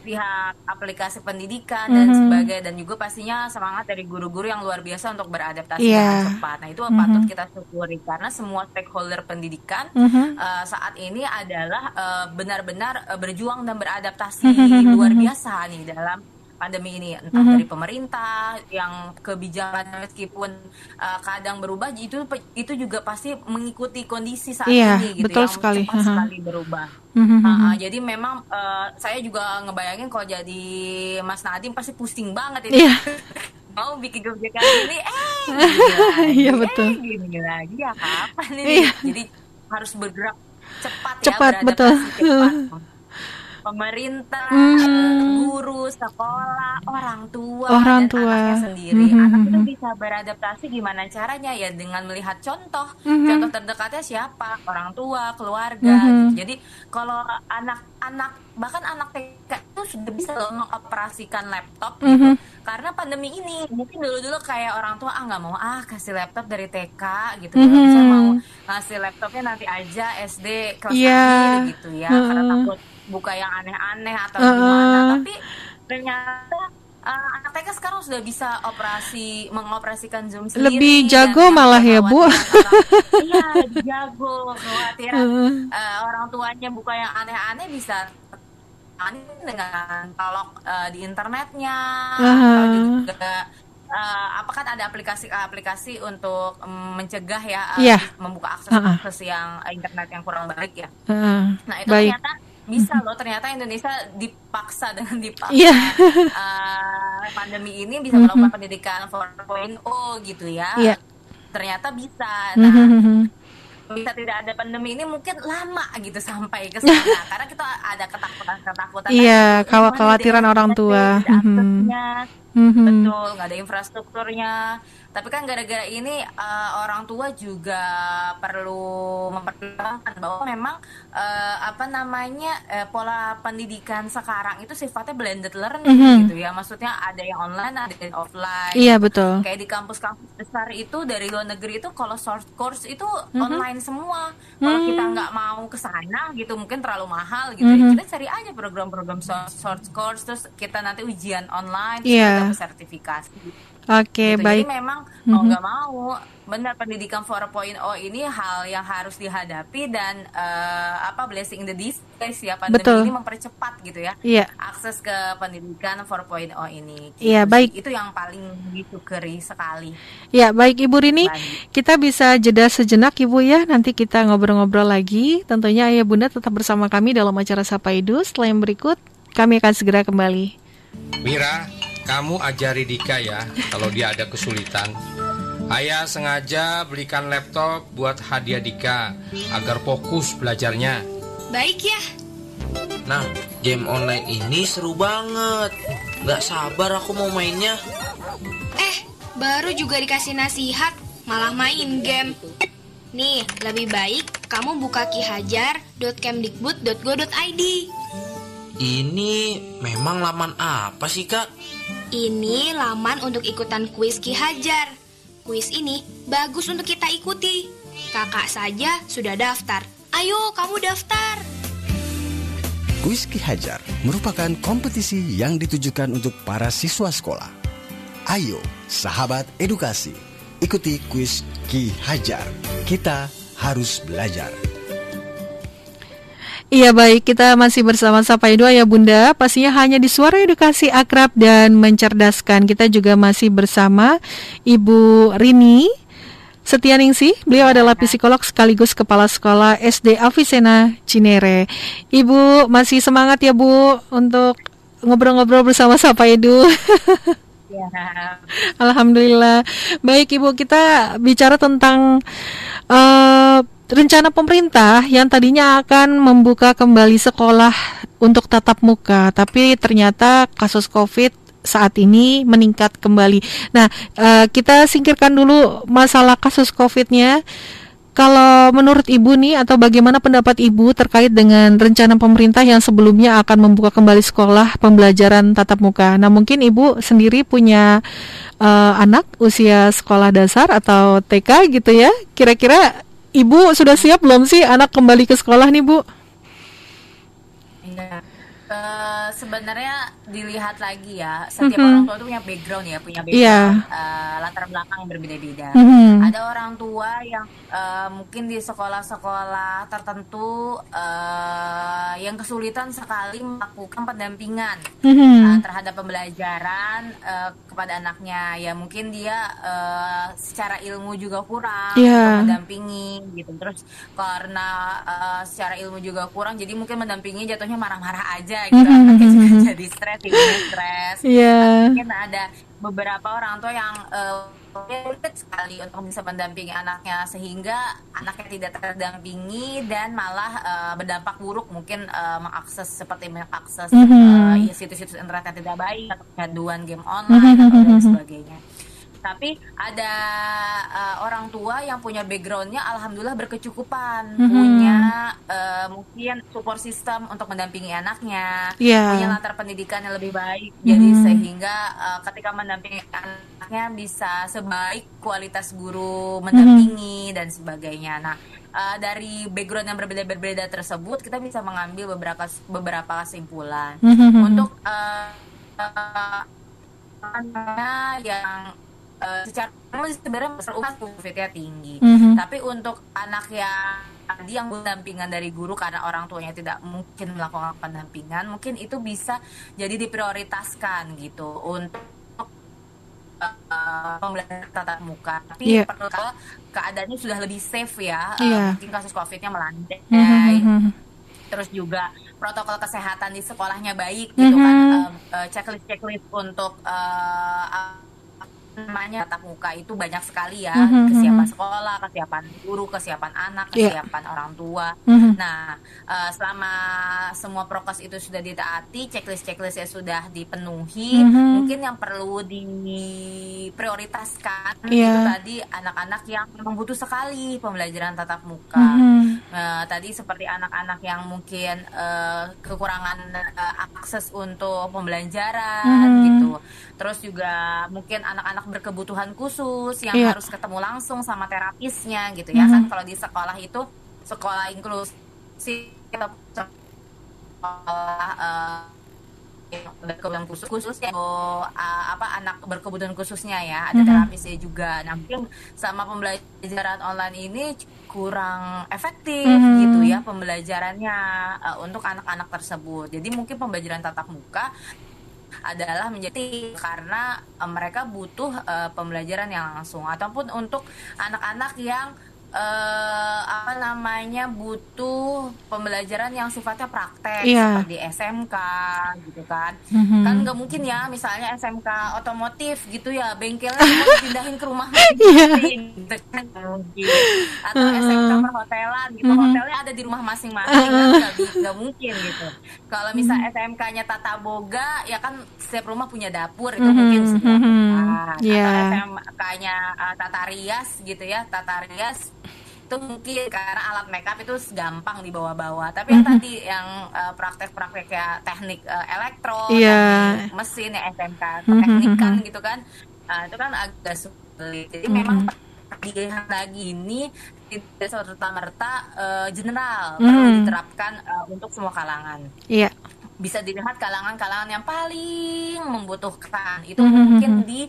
B: pihak aplikasi pendidikan dan
A: Mhm.
B: sebagainya dan juga pastinya semangat dari guru-guru yang luar biasa untuk beradaptasi
A: Iya.
B: dengan cepat. Nah itu
A: Mhm.
B: patut kita syukuri karena semua stakeholder pendidikan
A: Mhm.
B: uh, saat ini adalah uh, benar-benar uh, berjuang dan beradaptasi
A: Mhm.
B: luar biasa nih dalam pandemi ini entah
A: Mhm.
B: dari pemerintah yang kebijakan meskipun uh, kadang berubah itu itu juga pasti mengikuti kondisi saat
A: Iya,
B: ini gitu
A: betul
B: yang
A: sekali.
B: cepat
A: Aha.
B: sekali berubah.
A: Mhm,
B: Ah,
A: mhm.
B: ah, jadi memang uh, saya juga ngebayangin kalau jadi Mas Nadim pasti pusing banget ini
A: Iya.
B: mau bikin kebijakan ini eh
A: Iya, betul.
B: eh gini lagi ya kapan ini
A: Iya.
B: jadi harus bergerak cepat,
A: Cepat,
B: ya
A: betul.
B: cepat pemerintah
A: Mhm.
B: guru sekolah orang tua
A: Orang
B: dan
A: tua.
B: anaknya sendiri
A: Mhm,
B: anak itu
A: mhm.
B: bisa beradaptasi gimana caranya ya dengan melihat contoh
A: Mhm.
B: contoh terdekatnya siapa orang tua keluarga
A: Mhm.
B: gitu. jadi kalau anak-anak bahkan anak TK itu sudah bisa loh mengoperasikan laptop gitu
A: Mhm.
B: karena pandemi ini mungkin dulu-dulu kayak orang tua ah nggak mau ah kasih laptop dari TK gitu
A: Mhm.
B: kalau bisa mau ngasih laptopnya nanti aja SD kelas
A: Iya.
B: akhir gitu ya karena
A: Heeh.
B: takut buka yang aneh-aneh atau
A: Heeh.
B: gimana tapi ternyata uh, anak TK sekarang sudah bisa operasi mengoperasikan Zoom sendiri
A: Lebih jago malah ya, Bu.
B: iya jago kekhawatiran
A: Heeh.
B: uh, orang tuanya buka yang aneh-aneh bisa tangani dengan talok uh, di internetnya atau juga uh, apa kan ada aplikasi-aplikasi untuk um, mencegah ya uh,
A: Iya.
B: membuka akses
A: Ha-ha.
B: akses yang uh, internet yang kurang baik ya.
A: Heeh.
B: Nah itu
A: Baik.
B: ternyata bisa loh ternyata Indonesia dipaksa dengan dipaksa
A: Iya.
B: uh, pandemi ini bisa
A: Mhm.
B: melakukan pendidikan 4.0 gitu ya.
A: Iya.
B: Ternyata bisa. Nah,
A: Mhm.
B: bisa tidak ada pandemi ini mungkin lama gitu sampai ke sana karena kita ada ketakutan-ketakutan
A: Iya,
B: tadi,
A: kalau
B: gimana
A: kekhawatiran
B: di
A: orang tua.
B: aksesnya,
A: Mhm.
B: betul nggak ada infrastrukturnya tapi kan gara-gara ini uh, orang tua juga perlu mempertimbangkan bahwa memang uh, apa namanya uh, pola pendidikan sekarang itu sifatnya blended learning
A: Mhm.
B: gitu ya maksudnya ada yang online ada yang offline
A: Iya, betul.
B: kayak di kampus-kampus besar itu dari luar negeri itu kalau short course itu
A: Mhm.
B: online semua kalau
A: Hmm.
B: kita nggak mau ke sana gitu mungkin terlalu mahal gitu ya
A: Mhm.
B: kita cari aja program-program short, short course terus kita nanti ujian online terus
A: Iya.
B: kita sertifikasi
A: Oke,
B: gitu.
A: baik.
B: jadi memang mau
A: Mhm.
B: nggak mau benar pendidikan 4.0 ini hal yang harus dihadapi dan eh, apa blessing in the disguise ya pandemi
A: Betul.
B: ini mempercepat gitu ya
A: Iya.
B: akses ke pendidikan 4.0 ini
A: Iya,
B: Gitu
A: baik.
B: itu yang paling disyukuri sekali
A: Ya, baik Ibu Rini.
B: Baik.
A: Kita bisa jeda sejenak Ibu ya. Nanti kita ngobrol-ngobrol lagi. Tentunya Ayah Bunda tetap bersama kami dalam acara Sapa Edu. Setelah yang berikut, kami akan segera kembali.
C: Mira, kamu ajari Dika ya kalau dia ada kesulitan. Ayah sengaja belikan laptop buat hadiah Dika agar fokus belajarnya.
D: Baik ya.
E: Nah, game online ini seru banget. Gak sabar aku mau mainnya.
D: Eh, baru juga dikasih nasihat, malah main game. Nih, lebih baik kamu buka kihajar.kemdikbud.go.id.
E: Ini memang laman apa sih kak?
D: Ini laman untuk ikutan kuis Ki Hajar. Kuis ini bagus untuk kita ikuti. Kakak saja sudah daftar. Ayo, kamu daftar.
F: Kuis Ki Hajar merupakan kompetisi yang ditujukan untuk para siswa sekolah. Ayo, sahabat edukasi, ikuti kuis Ki Hajar. Kita harus belajar.
A: Iya baik, kita masih bersama Sapa Edu ya Bunda. Pastinya hanya di Suara Edukasi Akrab dan Mencerdaskan. Kita juga masih bersama Ibu Rini Setianingsih. Beliau adalah psikolog sekaligus Kepala Sekolah SD Avicenna Cinere. Ibu masih semangat ya Bu Untuk ngobrol-ngobrol bersama Sapa Edu
B: Ya.
A: Alhamdulillah. Baik Ibu, kita bicara tentang uh, rencana pemerintah yang tadinya akan membuka kembali sekolah untuk tatap muka, tapi ternyata kasus COVID saat ini meningkat kembali. Nah, uh, kita singkirkan dulu masalah kasus COVID-nya. Kalau menurut Ibu nih atau bagaimana pendapat Ibu terkait dengan rencana pemerintah yang sebelumnya akan membuka kembali sekolah pembelajaran tatap muka. Nah, mungkin Ibu sendiri punya uh, anak usia sekolah dasar atau TK gitu ya. Kira-kira Ibu sudah siap belum sih anak kembali ke sekolah nih, Bu?
B: Iya. Uh, sebenarnya dilihat lagi ya setiap mm -hmm. orang tua tuh punya background ya punya background yeah. uh, latar belakang berbeda-beda mm -hmm. ada orang tua yang uh, mungkin di sekolah-sekolah tertentu uh, yang kesulitan sekali melakukan pendampingan mm -hmm. uh, terhadap pembelajaran uh, kepada anaknya ya mungkin dia uh, secara ilmu juga kurang yeah. mendampingi gitu terus karena uh, secara ilmu juga kurang jadi mungkin mendampingi jatuhnya marah-marah aja aja gitu mm-hmm. anaknya juga jadi stres ibunya stres yeah. mungkin ada beberapa orang tua yang uh, sekali untuk bisa mendampingi anaknya sehingga anaknya tidak terdampingi dan malah uh, berdampak buruk mungkin uh, mengakses seperti mengakses mm-hmm. uh, situs-situs internet yang tidak baik atau kecanduan game online mm-hmm. atau dan sebagainya tapi ada uh, orang tua yang punya backgroundnya alhamdulillah berkecukupan mm-hmm. punya uh, mungkin support system untuk mendampingi anaknya yeah. punya latar pendidikan yang lebih baik mm-hmm. jadi sehingga uh, ketika mendampingi anaknya bisa sebaik kualitas guru mendampingi mm-hmm. dan sebagainya nah uh, dari background yang berbeda-berbeda tersebut kita bisa mengambil beberapa beberapa kesimpulan mm-hmm. untuk uh, uh, yang uh, secara sebenarnya masalah COVID-nya tinggi. Mm-hmm. Tapi untuk anak yang tadi yang pendampingan dari guru karena orang tuanya tidak mungkin melakukan pendampingan, mungkin itu bisa jadi diprioritaskan gitu untuk uh, pembelajaran tatap muka. Tapi yeah. perlu kalau keadaannya sudah lebih safe ya, yeah. uh, iya. mungkin kasus COVID-nya melandai. Mm-hmm. Terus juga protokol kesehatan di sekolahnya baik gitu mm-hmm. kan, uh, uh, checklist checklist untuk uh, namanya tatap muka itu banyak sekali ya mm-hmm, kesiapan sekolah, kesiapan guru, kesiapan anak, iya. kesiapan yeah. orang tua. Mm-hmm. Nah, uh, selama semua prokes itu sudah ditaati, checklist-checklistnya sudah dipenuhi, mm-hmm. mungkin yang perlu diprioritaskan yeah. itu tadi anak-anak yang memang butuh sekali pembelajaran tatap muka. Mm-hmm. Uh, tadi seperti anak-anak yang mungkin uh, kekurangan uh, akses untuk pembelajaran mm-hmm. gitu. Terus juga mungkin anak-anak berkebutuhan khusus yang yeah. harus ketemu langsung sama terapisnya gitu ya mm -hmm. kan kalau di sekolah itu sekolah inklusi sekolah uh, berkebutuhan khusus khusus ya uh, apa anak berkebutuhan khususnya ya ada mm -hmm. terapisnya juga nah mungkin sama pembelajaran online ini kurang efektif mm -hmm. gitu ya pembelajarannya uh, untuk anak-anak tersebut jadi mungkin pembelajaran tatap muka adalah menjadi karena uh, mereka butuh uh, pembelajaran yang langsung ataupun untuk anak-anak yang uh, apa namanya butuh pembelajaran yang sifatnya praktek yeah. seperti SMK gitu kan mm-hmm. kan nggak mungkin ya misalnya SMK otomotif gitu ya bengkelnya mau dipindahin ke rumah masing-masing yeah. gitu kan atau uh-huh. SMK perhotelan gitu mm-hmm. hotelnya ada di rumah masing-masing uh-huh. kan nggak mungkin gitu kalau misal mm-hmm. SMK-nya tata boga ya kan setiap rumah punya dapur itu mm-hmm. mungkin sudah mm-hmm. yeah. atau SMK-nya uh, tata rias gitu ya tata rias itu mungkin karena alat makeup itu gampang dibawa-bawa tapi yang tadi yang uh, praktek-praktek ya teknik uh, elektro yeah. teknik mesin ya SMK teknik kan gitu kan uh, itu kan agak sulit jadi memang dilihat lagi ini tidak serta merta uh, general perlu diterapkan uh, untuk semua kalangan.
A: Iya. Yeah
B: bisa dilihat kalangan-kalangan yang paling membutuhkan itu mm -hmm. mungkin di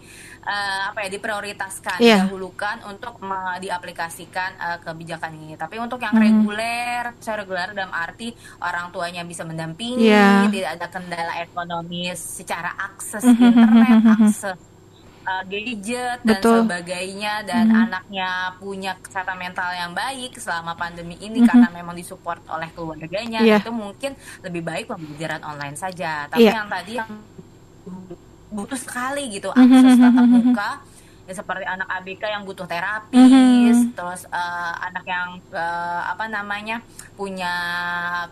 B: uh, apa ya diprioritaskan yeah. didahulukan untuk diaplikasikan uh, kebijakan ini tapi untuk yang mm -hmm. reguler secara reguler dalam arti orang tuanya bisa mendampingi,
A: Iya.
B: tidak ada kendala ekonomis secara akses
A: Mhm, mhm,
B: internet,
A: mhm, mhm.
B: akses uh, gadget dan
A: Betul.
B: sebagainya dan
A: Mhm.
B: anaknya punya kesehatan mental yang baik selama pandemi ini
A: Mhm.
B: karena memang disupport oleh keluarganya
A: Iya.
B: itu mungkin lebih baik pembelajaran online saja. Tapi
A: Iya.
B: yang tadi yang butuh sekali gitu
A: Mhm,
B: akses
A: mhm,
B: tatap
A: mhm,
B: muka ya seperti anak ABK yang butuh terapis,
A: Mhm.
B: terus uh, anak yang uh, apa namanya punya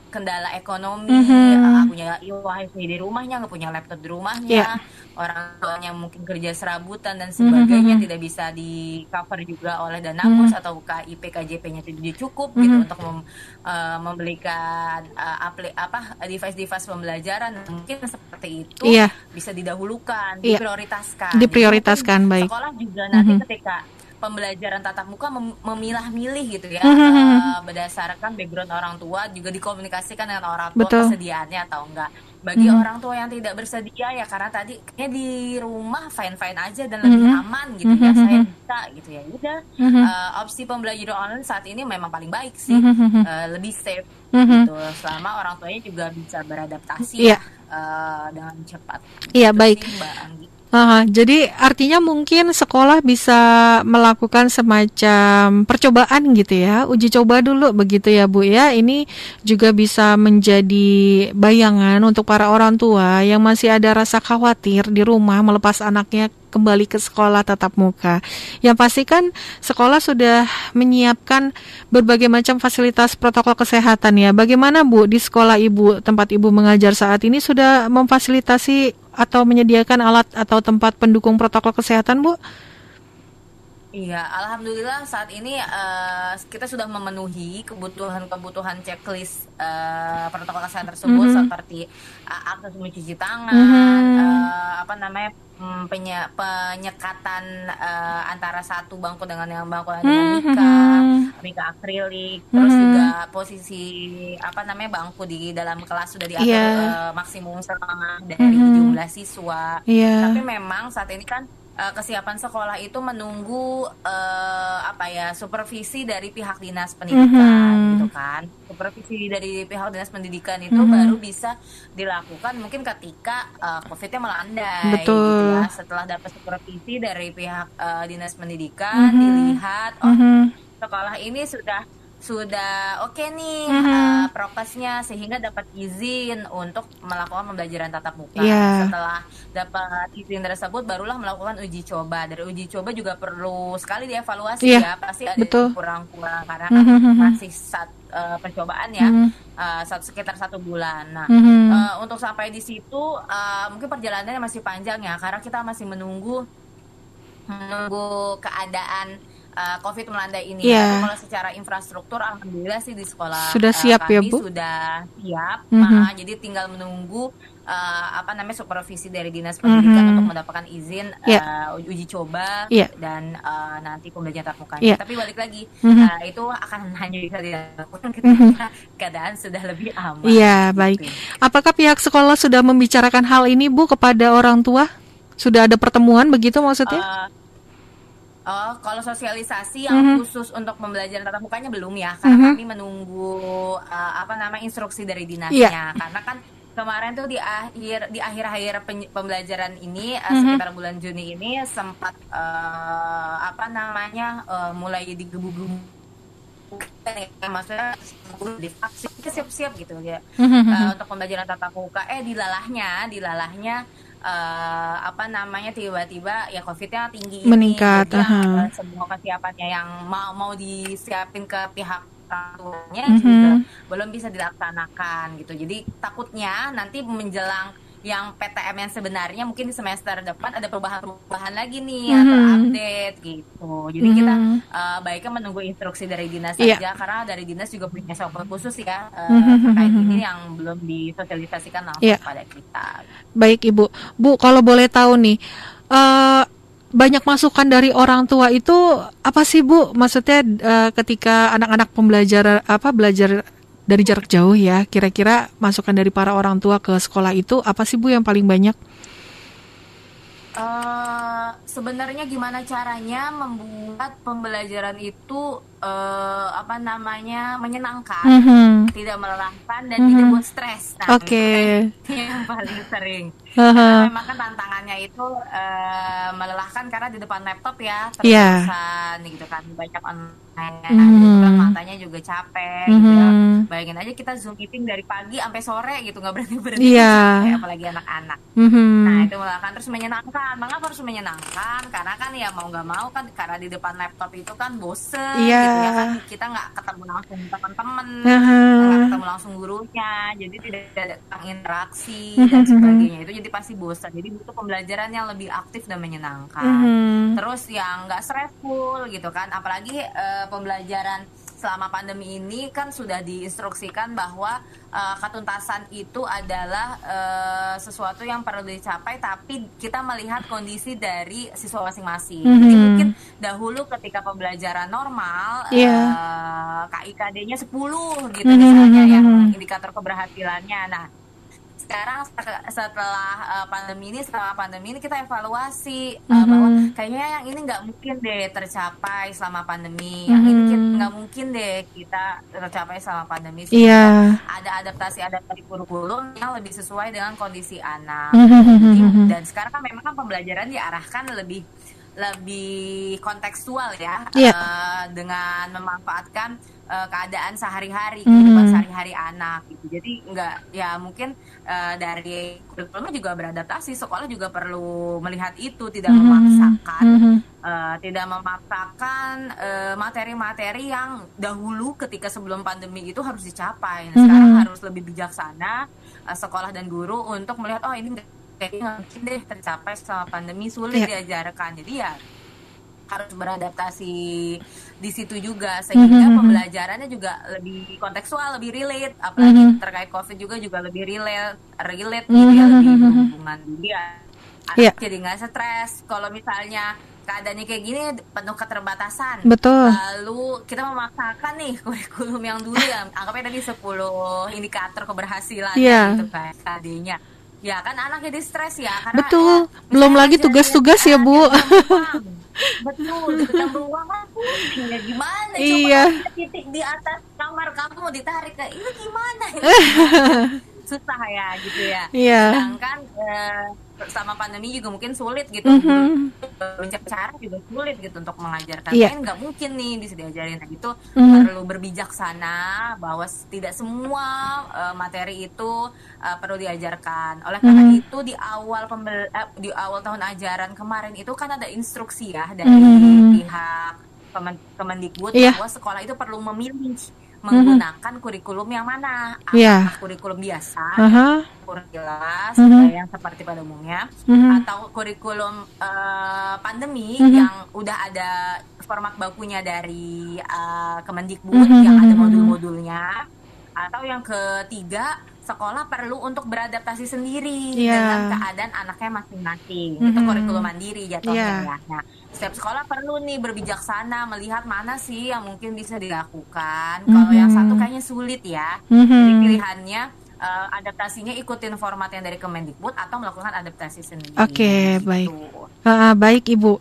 B: kendala ekonomi,
A: Mhm.
B: uh, punya wifi di rumahnya, nggak punya laptop di rumahnya,
A: Iya.
B: Orang tuanya mungkin kerja serabutan dan sebagainya
A: mhm.
B: tidak bisa di cover juga oleh dana
A: Mhm.
B: kos atau KIP KJP-nya tidak cukup gitu
A: Mhm.
B: untuk mem- uh, membelikan uh, apli apa device-device pembelajaran mungkin seperti itu
A: Iya.
B: bisa didahulukan,
A: Iya.
B: diprioritaskan.
A: Diprioritaskan,
B: Jadi
A: baik.
B: Sekolah juga nanti
A: Mhm.
B: ketika pembelajaran tatap muka mem- memilah-milih gitu ya eh, berdasarkan background orang tua juga dikomunikasikan dengan orang tua
A: Betul.
B: kesediaannya atau enggak. Bagi
A: Mhm.
B: orang tua yang tidak bersedia ya karena tadi kayaknya di rumah fine-fine aja dan lebih
A: Mhm.
B: aman gitu ya.
A: Mhm.
B: Saya bisa gitu ya. Udah
A: Mhm.
B: eh, opsi pembelajaran online saat ini memang paling baik sih.
A: Mhm.
B: Eh, lebih safe
A: Mhm.
B: gitu selama orang tuanya juga bisa beradaptasi
A: Iya.
B: ya, eh, dengan cepat.
A: Iya,
B: Gitu
A: baik.
B: sih, Mbak Anggi.
A: Aha, jadi artinya mungkin sekolah bisa melakukan semacam percobaan gitu ya, uji coba dulu begitu ya Bu ya. Ini juga bisa menjadi bayangan untuk para orang tua yang masih ada rasa khawatir di rumah melepas anaknya kembali ke sekolah tatap muka. Yang pasti kan sekolah sudah menyiapkan berbagai macam fasilitas protokol kesehatan ya. Bagaimana Bu di sekolah Ibu tempat Ibu mengajar saat ini sudah memfasilitasi atau menyediakan alat atau tempat pendukung protokol kesehatan, Bu?
B: Iya, alhamdulillah saat ini eh, kita sudah memenuhi kebutuhan-kebutuhan checklist eh, protokol kesehatan tersebut
A: Mhm.
B: seperti eh, akses mencuci tangan,
A: Mhm.
B: eh, apa namanya mm, penye- penyekatan eh, antara satu bangku dengan yang bangku lain dengan mika,
A: Mhm.
B: mika akrilik, terus
A: Mhm.
B: juga posisi apa namanya bangku di dalam kelas sudah diatur
A: Iya.
B: eh, maksimum setengah dari
A: Mhm.
B: jumlah siswa.
A: Iya.
B: Tapi memang saat ini kan eh, kesiapan sekolah itu menunggu eh, apa ya supervisi dari pihak dinas pendidikan
A: Mhm.
B: gitu kan. Supervisi dari pihak dinas pendidikan itu
A: Mhm.
B: baru bisa dilakukan mungkin ketika eh, COVID-nya melandai
A: Betul.
B: gitu ya. Setelah dapat supervisi dari pihak eh, dinas pendidikan
A: Mhm.
B: dilihat oh
A: Mhm.
B: sekolah ini sudah sudah oke nih
A: Mhm.
B: uh, prokesnya sehingga dapat izin untuk melakukan pembelajaran tatap muka.
A: Iya.
B: Setelah dapat izin tersebut barulah melakukan uji coba. Dari uji coba juga perlu sekali dievaluasi
A: Iya,
B: ya. Pasti ada kurang-kurang karena kan
A: Mhm.
B: masih saat uh, pencobaan ya.
A: Mhm.
B: uh, satu sekitar satu bulan. Nah,
A: Mhm.
B: uh, untuk sampai di situ uh, mungkin perjalanannya masih panjang ya karena kita masih menunggu menunggu keadaan uh, COVID melandai ini. Tapi kalau secara infrastruktur, alhamdulillah sih di sekolah
A: Sudah
B: uh,
A: siap ya,
B: kami
A: Bu?
B: Sudah siap.
A: Mhm.
B: Nah, jadi tinggal menunggu uh, apa namanya supervisi dari dinas pendidikan
A: Mhm.
B: untuk mendapatkan izin
A: Iya.
B: uh, uji coba
A: Iya.
B: dan uh, nanti pembelajaran tatap muka.
A: Iya.
B: Tapi balik lagi,
A: Mhm.
B: uh, itu akan hanya bisa dilakukan ketika keadaan sudah lebih aman.
A: Iya,
B: Gitu.
A: baik. Apakah pihak sekolah sudah membicarakan hal ini, Bu, kepada orang tua? Sudah ada pertemuan begitu maksudnya?
B: Uh, Oh, kalau sosialisasi yang
A: Mhm.
B: khusus untuk pembelajaran tatap mukanya belum ya, karena
A: Mhm.
B: kami menunggu uh, apa nama instruksi dari dinasnya.
A: Iya.
B: Karena kan kemarin tuh di akhir di akhir-akhir pen- pembelajaran ini uh,
A: Mhm.
B: sekitar bulan Juni ini sempat uh, apa namanya uh, mulai digebu-gebu ya, maksudnya divaksin siap-siap gitu ya
A: Mhm.
B: uh, untuk pembelajaran tatap muka eh dilalahnya dilalahnya eh, apa namanya tiba-tiba ya covidnya tinggi ini.
A: Meningkat, aha.
B: eh, semua kesiapannya yang mau mau disiapin ke pihak orang tuanya
A: Mhm.
B: juga belum bisa dilaksanakan gitu jadi takutnya nanti menjelang yang PTM yang sebenarnya mungkin di semester depan ada perubahan-perubahan lagi nih
A: Mhm.
B: atau update gitu jadi kita
A: Mhm.
B: eh, baiknya menunggu instruksi dari dinas
A: Iya.
B: saja karena dari dinas juga punya software khusus ya eh,
A: Mhm.
B: terkait ini yang belum disosialisasikan langsung
A: Iya.
B: kepada kita.
A: Baik, Ibu. Bu, kalau boleh tahu nih, eh banyak masukan dari orang tua itu apa sih, Bu? Maksudnya eh, ketika anak-anak pembelajar apa belajar dari jarak jauh ya, kira-kira masukan dari para orang tua ke sekolah itu apa sih, Bu, yang paling banyak?
B: Eh, sebenarnya gimana caranya membuat pembelajaran itu eh, apa namanya menyenangkan,
A: Mhm.
B: tidak melelahkan dan
A: Mhm.
B: tidak buat stres. Nah,
A: Oke.
B: itu yang paling sering.
A: Haha.
B: Karena memang kan tantangannya itu eh, melelahkan karena di depan laptop ya
A: Iya.
B: terus-terusan gitu kan banyak online, Kan matanya juga capek gitu ya.
A: Mhm.
B: Bayangin aja kita zoom meeting dari pagi sampai sore gitu nggak berhenti berhenti
A: Iya.
B: apalagi anak-anak.
A: Mhm.
B: Nah itu melelahkan terus menyenangkan. Mengapa harus menyenangkan? Karena kan ya mau nggak mau kan karena di depan laptop itu kan bosen
A: Iya.
B: gitu ya kan kita nggak ketemu langsung teman-teman,
A: Aha.
B: nggak ketemu langsung gurunya, jadi tidak ada interaksi
A: Mhm.
B: dan sebagainya. Itu jadi pasti bosan. Jadi butuh pembelajaran yang lebih aktif dan menyenangkan.
A: Mhm.
B: Terus yang nggak stressful gitu kan. Apalagi eh, pembelajaran selama pandemi ini kan sudah diinstruksikan bahwa eh, ketuntasan itu adalah eh, sesuatu yang perlu dicapai tapi kita melihat kondisi dari siswa masing-masing. Jadi
A: Mhm.
B: mungkin dahulu ketika pembelajaran normal
A: Iya.
B: eh, KIKD-nya 10 gitu
A: Mhm,
B: misalnya
A: mhm,
B: yang
A: mhm.
B: indikator keberhasilannya. Nah, sekarang setelah- setelah uh, pandemi ini selama pandemi ini kita evaluasi uh,
A: Mhm.
B: bahwa kayaknya yang ini nggak mungkin deh tercapai selama pandemi yang ini
A: Mhm.
B: kita- nggak mungkin deh kita tercapai selama pandemi
A: Iya.
B: ada adaptasi adaptasi kurikulum yang lebih sesuai dengan kondisi anak
A: Mhm.
B: Jadi, dan sekarang kan memang kan pembelajaran diarahkan lebih lebih kontekstual ya
A: Iya.
B: eh, dengan memanfaatkan eh, keadaan sehari-hari
A: Mhm.
B: kehidupan sehari-hari anak gitu jadi nggak ya mungkin eh, dari kurikulumnya juga beradaptasi sekolah juga perlu melihat itu tidak
A: Mhm.
B: memaksakan
A: Mhm.
B: eh, tidak memaksakan eh, materi-materi yang dahulu ketika sebelum pandemi itu harus dicapai. Nah, Sekarang
A: Mhm.
B: harus lebih bijaksana eh, sekolah dan guru untuk melihat oh ini kayaknya mungkin deh tercapai selama pandemi sulit
A: Iya.
B: diajarkan. Jadi ya harus beradaptasi di situ juga sehingga
A: Mhm.
B: pembelajarannya juga lebih kontekstual, lebih relate, apalagi
A: Mhm.
B: terkait covid juga juga lebih relate, relate gitu ya,
A: Mhm.
B: lebih berhubungan dia.
A: Iya.
B: Jadi nggak stres. Kalau misalnya keadaannya kayak gini penuh keterbatasan.
A: Betul.
B: Lalu kita memaksakan nih kurikulum yang dulu yang anggapnya tadi 10 indikator keberhasilan
A: Iya.
B: gitu kan KD-nya. Ya kan anak jadi stres ya karena
A: Betul.
B: ya,
A: Belum lagi tugas-tugas ya, Bu.
B: Betul, kan beruang kan pusing ya gimana
A: Iya.
B: coba titik di atas kamar kamu ditarik ke ini gimana? susah ya gitu ya.
A: Iya.
B: Sedangkan eh, sama pandemi juga mungkin sulit gitu.
A: Mhm.
B: Mencari cara juga sulit gitu untuk mengajarkan.
A: Iya.
B: Kan nggak mungkin nih bisa diajarin nah, gitu.
A: Mhm.
B: Perlu berbijaksana bahwa tidak semua eh, materi itu eh, perlu diajarkan. Oleh karena
A: Mhm.
B: itu di awal pembel eh, di awal tahun ajaran kemarin itu kan ada instruksi ya dari
A: Mhm.
B: pihak Kemen Kemendikbud
A: Iya.
B: bahwa sekolah itu perlu memilih menggunakan kurikulum yang mana apakah
A: Iya.
B: kurikulum biasa
A: Aha.
B: kurikulum jelas
A: Mhm.
B: eh, yang seperti pada umumnya
A: Mhm.
B: atau kurikulum eh, pandemi
A: Mhm.
B: yang udah ada format bakunya dari eh, Kemendikbud
A: Mhm,
B: yang ada
A: mhm,
B: modul-modulnya atau yang ketiga sekolah perlu untuk beradaptasi sendiri
A: Iya.
B: dengan keadaan anaknya masing-masing itu
A: Mhm.
B: kurikulum mandiri jatuhnya
A: Iya.
B: ya. Nah, setiap sekolah perlu nih berbijaksana melihat mana sih yang mungkin bisa dilakukan. Kalau yang satu kayaknya sulit ya.
A: Mhm.
B: Jadi pilihannya eh, adaptasinya ikutin format yang dari Kemendikbud atau melakukan adaptasi sendiri.
A: Oke,
B: Gitu.
A: baik. Ah, baik Ibu.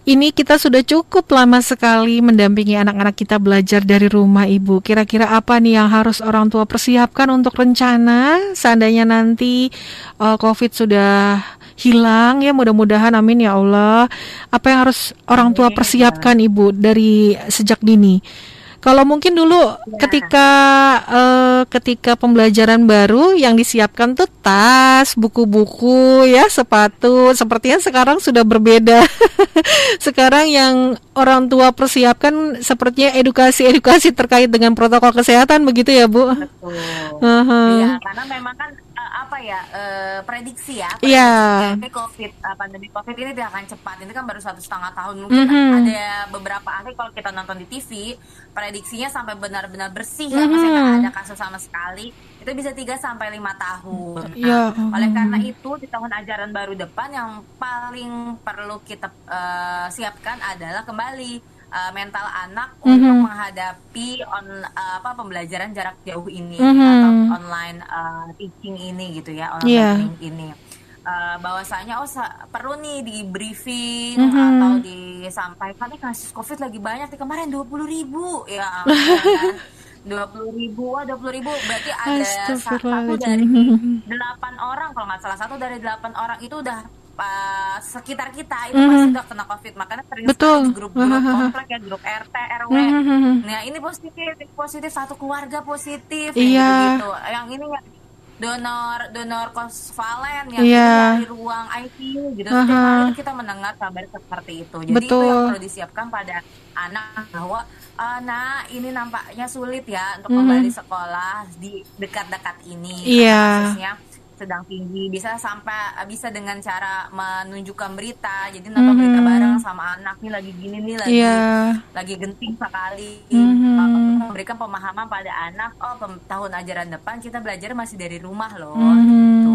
A: Ini kita sudah cukup lama sekali mendampingi anak-anak kita belajar dari rumah Ibu. Kira-kira apa nih yang harus orang tua persiapkan untuk rencana seandainya nanti uh, COVID sudah hilang ya mudah-mudahan amin ya Allah. Apa yang harus orang tua
B: Amin.
A: persiapkan Ibu dari sejak dini? Kalau mungkin dulu ketika eh, ketika pembelajaran baru yang disiapkan tuh tas, buku-buku, ya sepatu. Sepertinya sekarang sudah berbeda. sekarang yang orang tua persiapkan sepertinya edukasi-edukasi terkait dengan protokol kesehatan begitu ya Bu?
B: Betul.
A: Aha.
B: Iya, karena memang kan eh, apa ya eh, prediksi ya.
A: Iya.
B: Prediksi COVID eh, pandemi COVID ini tidak akan cepat. Ini kan baru satu setengah tahun. Mungkin
A: Mhm.
B: ada beberapa ahli kalau kita nonton di TV prediksinya sampai benar-benar bersih ya,
A: Mhm.
B: maksudnya nggak ada kasus sama sekali. Itu bisa 3 sampai lima tahun. Nah,
A: Ya,
B: oleh
A: mhm.
B: karena itu di tahun ajaran baru depan yang paling perlu kita eh, siapkan adalah kembali eh, mental anak
A: Mhm.
B: untuk menghadapi on eh, apa pembelajaran jarak jauh ini
A: Mhm.
B: atau online eh, teaching ini gitu ya online
A: Iya.
B: learning ini eh, bahwasanya oh perlu nih di briefing
A: Mhm.
B: atau disampaikan nih kasus covid lagi banyak nih kemarin dua puluh ribu ya ampun, kan dua puluh ribu wah dua puluh ribu berarti ada sa- satu dari delapan orang kalau nggak salah satu dari delapan orang itu udah uh, sekitar kita itu
A: Mhm.
B: pasti udah kena covid makanya sering
A: Betul.
B: di grup-grup komplek ya grup RT RW
A: Mhm.
B: nah ini positif ini positif satu keluarga positif
A: Iya.
B: gitu yang ini donor donor kosvalen yang
A: Iya.
B: dari ruang ICU gitu
A: Aha.
B: setiap hari itu kita mendengar kabar seperti itu jadi itu
A: Betul.
B: yang perlu disiapkan pada anak bahwa "Ah, nah ini nampaknya sulit ya untuk
A: Mhm.
B: kembali sekolah di dekat-dekat ini
A: Iya.
B: karena kasusnya sedang tinggi bisa sampai bisa dengan cara menunjukkan berita jadi nonton
A: Mhm.
B: berita bareng sama anak nih lagi gini nih lagi
A: Iya.
B: lagi genting sekali
A: Mhm.
B: Uh, memberikan pemahaman pada anak oh tahun ajaran depan kita belajar masih dari rumah loh
A: Mhm.
B: gitu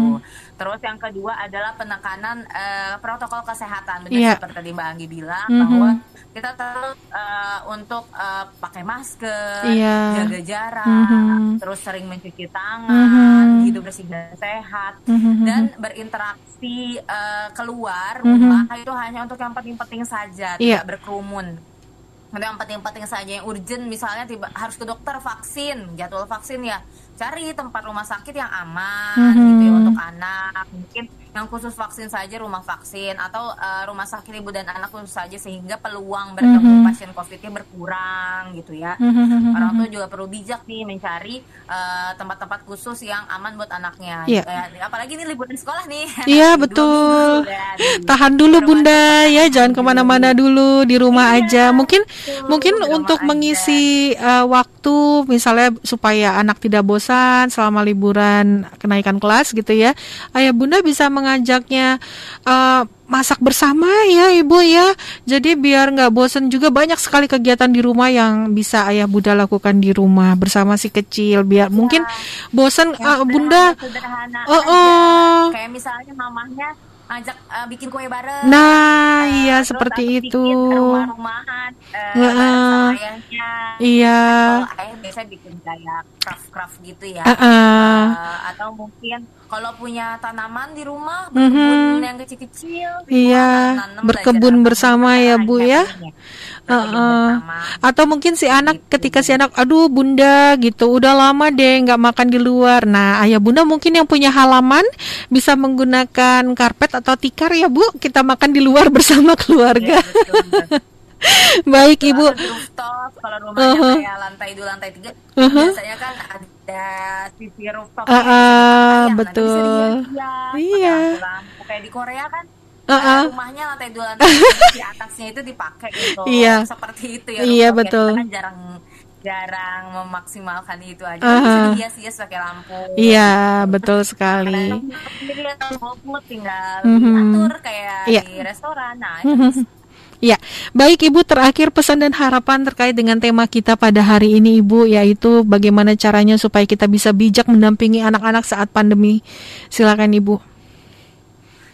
B: terus yang kedua adalah penekanan eh, protokol kesehatan benar
A: Iya.
B: seperti tadi mbak Anggi bilang
A: Mhm.
B: bahwa kita terus eh, untuk eh, pakai masker
A: Iya.
B: jaga jarak
A: Mhm.
B: terus sering mencuci tangan
A: Mhm.
B: hidup bersih dan sehat
A: Mhm.
B: dan berinteraksi eh, keluar
A: Mhm.
B: rumah itu hanya untuk yang penting-penting saja
A: Iya.
B: tidak berkerumun untuk yang penting-penting saja yang urgent misalnya tiba harus ke dokter vaksin jadwal vaksin ya cari tempat rumah sakit yang aman
A: Mhm.
B: gitu ya untuk anak mungkin yang khusus vaksin saja rumah vaksin atau eh, rumah sakit ibu dan anak khusus saja sehingga peluang bertemu
A: Mhm.
B: pasien covid-nya berkurang gitu ya
A: Mhm.
B: orang tua juga perlu bijak nih mencari eh, tempat-tempat khusus yang aman buat anaknya.
A: Iya.
B: Eh, apalagi ini liburan sekolah nih.
A: Iya,
B: Dua
A: betul.
B: ya, di-
A: Tahan dulu Bunda ya, jangan ke mana-mana dulu di rumah
B: Iya,
A: aja. Mungkin
B: betul,
A: mungkin untuk
B: aja.
A: mengisi uh, waktu, misalnya supaya anak tidak bosan selama liburan kenaikan kelas gitu ya. Ayah Bunda bisa mengajaknya uh, masak bersama ya Ibu ya. Jadi biar nggak bosan juga banyak sekali kegiatan di rumah yang bisa Ayah Bunda lakukan di rumah bersama si kecil. Biar mungkin bosan
B: Yang
A: uh, Bunda.
B: sederhana
A: Oh,
B: aja.
A: oh.
B: Kayak misalnya mamahnya ajak eh, bikin kue bareng.
A: Nah,
B: Eh,
A: iya seperti itu.
B: rumah-rumahan bareng sama ayahnya.
A: Iya.
B: Kalau ayah biasa bikin kayak craft-craft gitu ya.
A: Heeh.
B: Eh, atau mungkin kalau punya tanaman di rumah berkebun yang kecil-kecil
A: Iya, berkebun bersama ya, Bu, ya. Heeh.
B: bersama.
A: Atau mungkin si anak
B: Gitu.
A: ketika si anak, aduh bunda gitu, udah lama deh nggak makan di luar. Nah, ayah bunda mungkin yang punya halaman bisa menggunakan karpet atau tikar ya bu, kita makan di luar bersama keluarga.
B: Iya, betul, betul.
A: Baik ibu.
B: Rooftop kalau rumahnya
A: Uh-huh.
B: kayak lantai dua lantai tiga
A: Uh-huh.
B: biasanya kan ada sisi rooftop
A: Ah, ah,
B: Nah,
A: betul. Iya.
B: lampu kayak di Korea kan
A: Ah, ah.
B: eh, rumahnya lantai dua lantai di atasnya itu dipakai gitu
A: Iya.
B: seperti itu ya
A: Iya.
B: Ya,
A: betul.
B: kan jarang jarang memaksimalkan itu aja
A: Uh-huh.
B: bisa dihias-hias pakai lampu
A: Iya, betul sekali.
B: Mau tinggal
A: Mhm.
B: diatur kayak
A: Iya.
B: di restoran nah.
A: Ya, baik Ibu terakhir pesan dan harapan terkait dengan tema kita pada hari ini Ibu yaitu bagaimana caranya supaya kita bisa bijak mendampingi anak-anak saat pandemi. Silakan Ibu.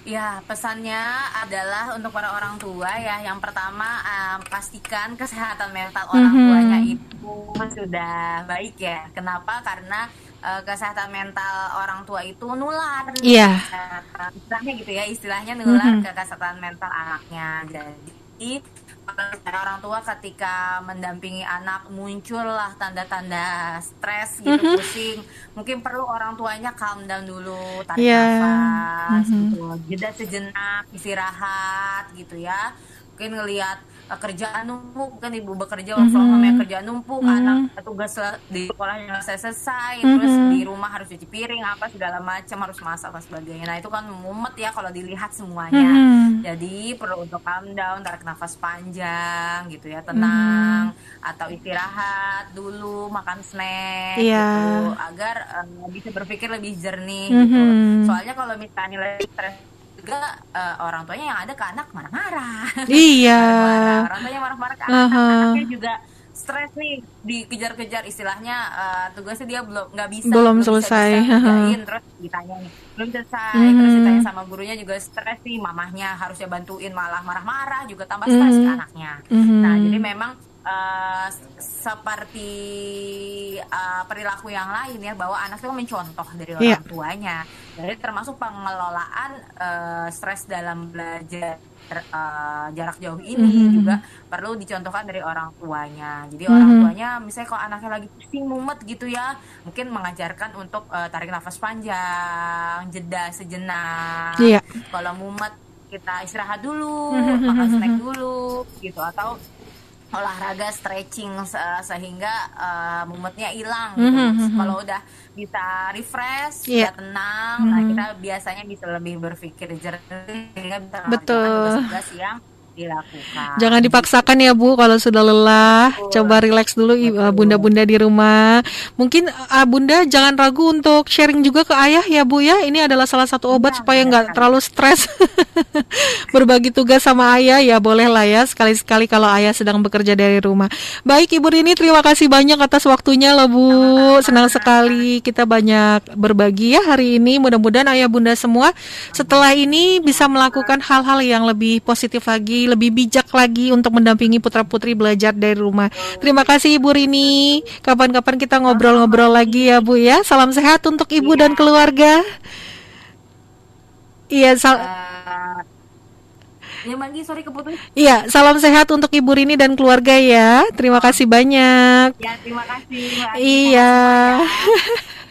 B: Ya, pesannya adalah untuk para orang tua ya. Yang pertama, em, pastikan kesehatan mental orang
A: Mhm.
B: tuanya itu sudah baik ya. Kenapa? Karena eh, kesehatan mental orang tua itu nular.
A: Iya.
B: Eh, istilahnya gitu ya, istilahnya nular
A: Mhm.
B: ke kesehatan mental anaknya. Jadi orang tua ketika mendampingi anak muncullah tanda-tanda stres gitu,
A: Mhm.
B: pusing, mungkin perlu orang tuanya calm down dulu, tarik
A: Iya.
B: nafas,
A: Mhm.
B: gitu. jeda sejenak, istirahat gitu ya. Mungkin ngelihat uh, kerjaan numpuk, kan ibu bekerja work from home kerjaan numpuk,
A: Mhm.
B: anak tugas di sekolahnya nggak selesai selesai,
A: Mhm.
B: terus di rumah harus cuci piring apa segala macam harus masak dan sebagainya. Nah itu kan mumet ya kalau dilihat semuanya.
A: Mhm.
B: Jadi perlu untuk calm down, tarik nafas panjang gitu ya, tenang atau istirahat dulu, makan snack
A: Iya.
B: gitu agar eh, bisa berpikir lebih jernih gitu.
A: Mhm.
B: Soalnya kalau misalnya lagi stres juga eh, orang tuanya yang ada ke anak marah-marah.
A: Iya.
B: Marah-marah. Orang tuanya marah-marah ke anak,
A: Aha.
B: anaknya juga stres nih dikejar-kejar istilahnya eh, tugasnya dia belum nggak bisa
A: Belum selesai.
B: bisa terus ditanya nih belum selesai terus ditanya sama gurunya juga stres nih mamahnya harusnya bantuin malah marah-marah juga tambah stres ke anaknya
A: Mhm.
B: nah jadi memang uh, seperti uh, perilaku yang lain ya bahwa anak itu mencontoh dari orang
A: Iya.
B: tuanya. Jadi termasuk pengelolaan uh, stres dalam belajar uh, jarak jauh ini
A: Mhm.
B: juga perlu dicontohkan dari orang tuanya. Jadi orang
A: Mhm.
B: tuanya misalnya kalau anaknya lagi pusing mumet gitu ya, mungkin mengajarkan untuk uh, tarik nafas panjang, jeda sejenak.
A: Iya.
B: Kalau mumet kita istirahat dulu,
A: Mhm.
B: makan snack dulu gitu atau olahraga stretching se- sehingga uh, mumetnya hilang gitu.
A: Mhm.
B: Kalau udah bisa refresh,
A: Iya.
B: udah tenang, nah
A: Mhm.
B: kita biasanya bisa lebih berpikir jernih sehingga bisa
A: Betul.
B: tugas-tugas yang dilakukan.
A: Jangan dipaksakan ya Bu kalau sudah lelah. Coba rileks dulu bunda-bunda di rumah. Mungkin uh, bunda jangan ragu untuk sharing juga ke ayah ya Bu ya. Ini adalah salah satu obat supaya nggak terlalu stres. Berbagi tugas sama ayah ya boleh lah ya sekali-sekali kalau ayah sedang bekerja dari rumah. Baik Ibu Rini terima kasih banyak atas waktunya loh Bu. Senang sekali kita banyak berbagi ya hari ini. Mudah-mudahan ayah bunda semua setelah ini bisa melakukan hal-hal yang lebih positif lagi, lebih bijak lagi untuk mendampingi putra-putri belajar dari rumah. Terima kasih Ibu Rini. Kapan-kapan kita ngobrol-ngobrol lagi ya Bu ya. Salam sehat untuk Ibu dan keluarga. Iya, sal-
B: sorry keputus.
A: iya, salam sehat untuk Ibu Rini dan keluarga ya. Terima kasih banyak.
B: Ya terima kasih. Mbak.
A: Iya.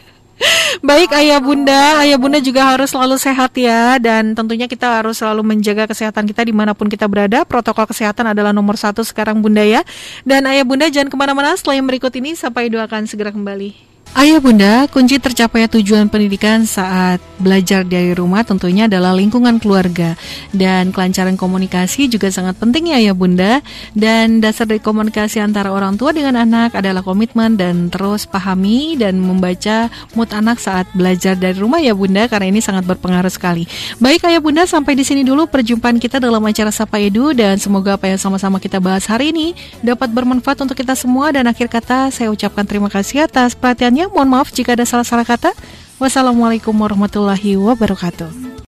A: Baik ayah bunda, ayah bunda juga harus selalu sehat ya dan tentunya kita harus selalu menjaga kesehatan kita di mana pun kita berada. Protokol kesehatan adalah nomor satu sekarang bunda ya. Dan ayah bunda jangan ke mana-mana setelah yang berikut ini sampai doakan segera kembali. Ayah bunda, kunci tercapainya tujuan pendidikan saat belajar dari rumah tentunya adalah lingkungan keluarga dan kelancaran komunikasi juga sangat penting ya ayah bunda dan dasar dari komunikasi antara orang tua dengan anak adalah komitmen dan terus pahami dan membaca mood anak saat belajar dari rumah ya bunda karena ini sangat berpengaruh sekali. Baik ayah bunda sampai di sini dulu perjumpaan kita dalam acara Sapa Edu dan semoga apa yang sama-sama kita bahas hari ini dapat bermanfaat untuk kita semua dan akhir kata saya ucapkan terima kasih atas perhatiannya. Mohon maaf jika ada salah-salah kata. Wassalamualaikum warahmatullahi wabarakatuh.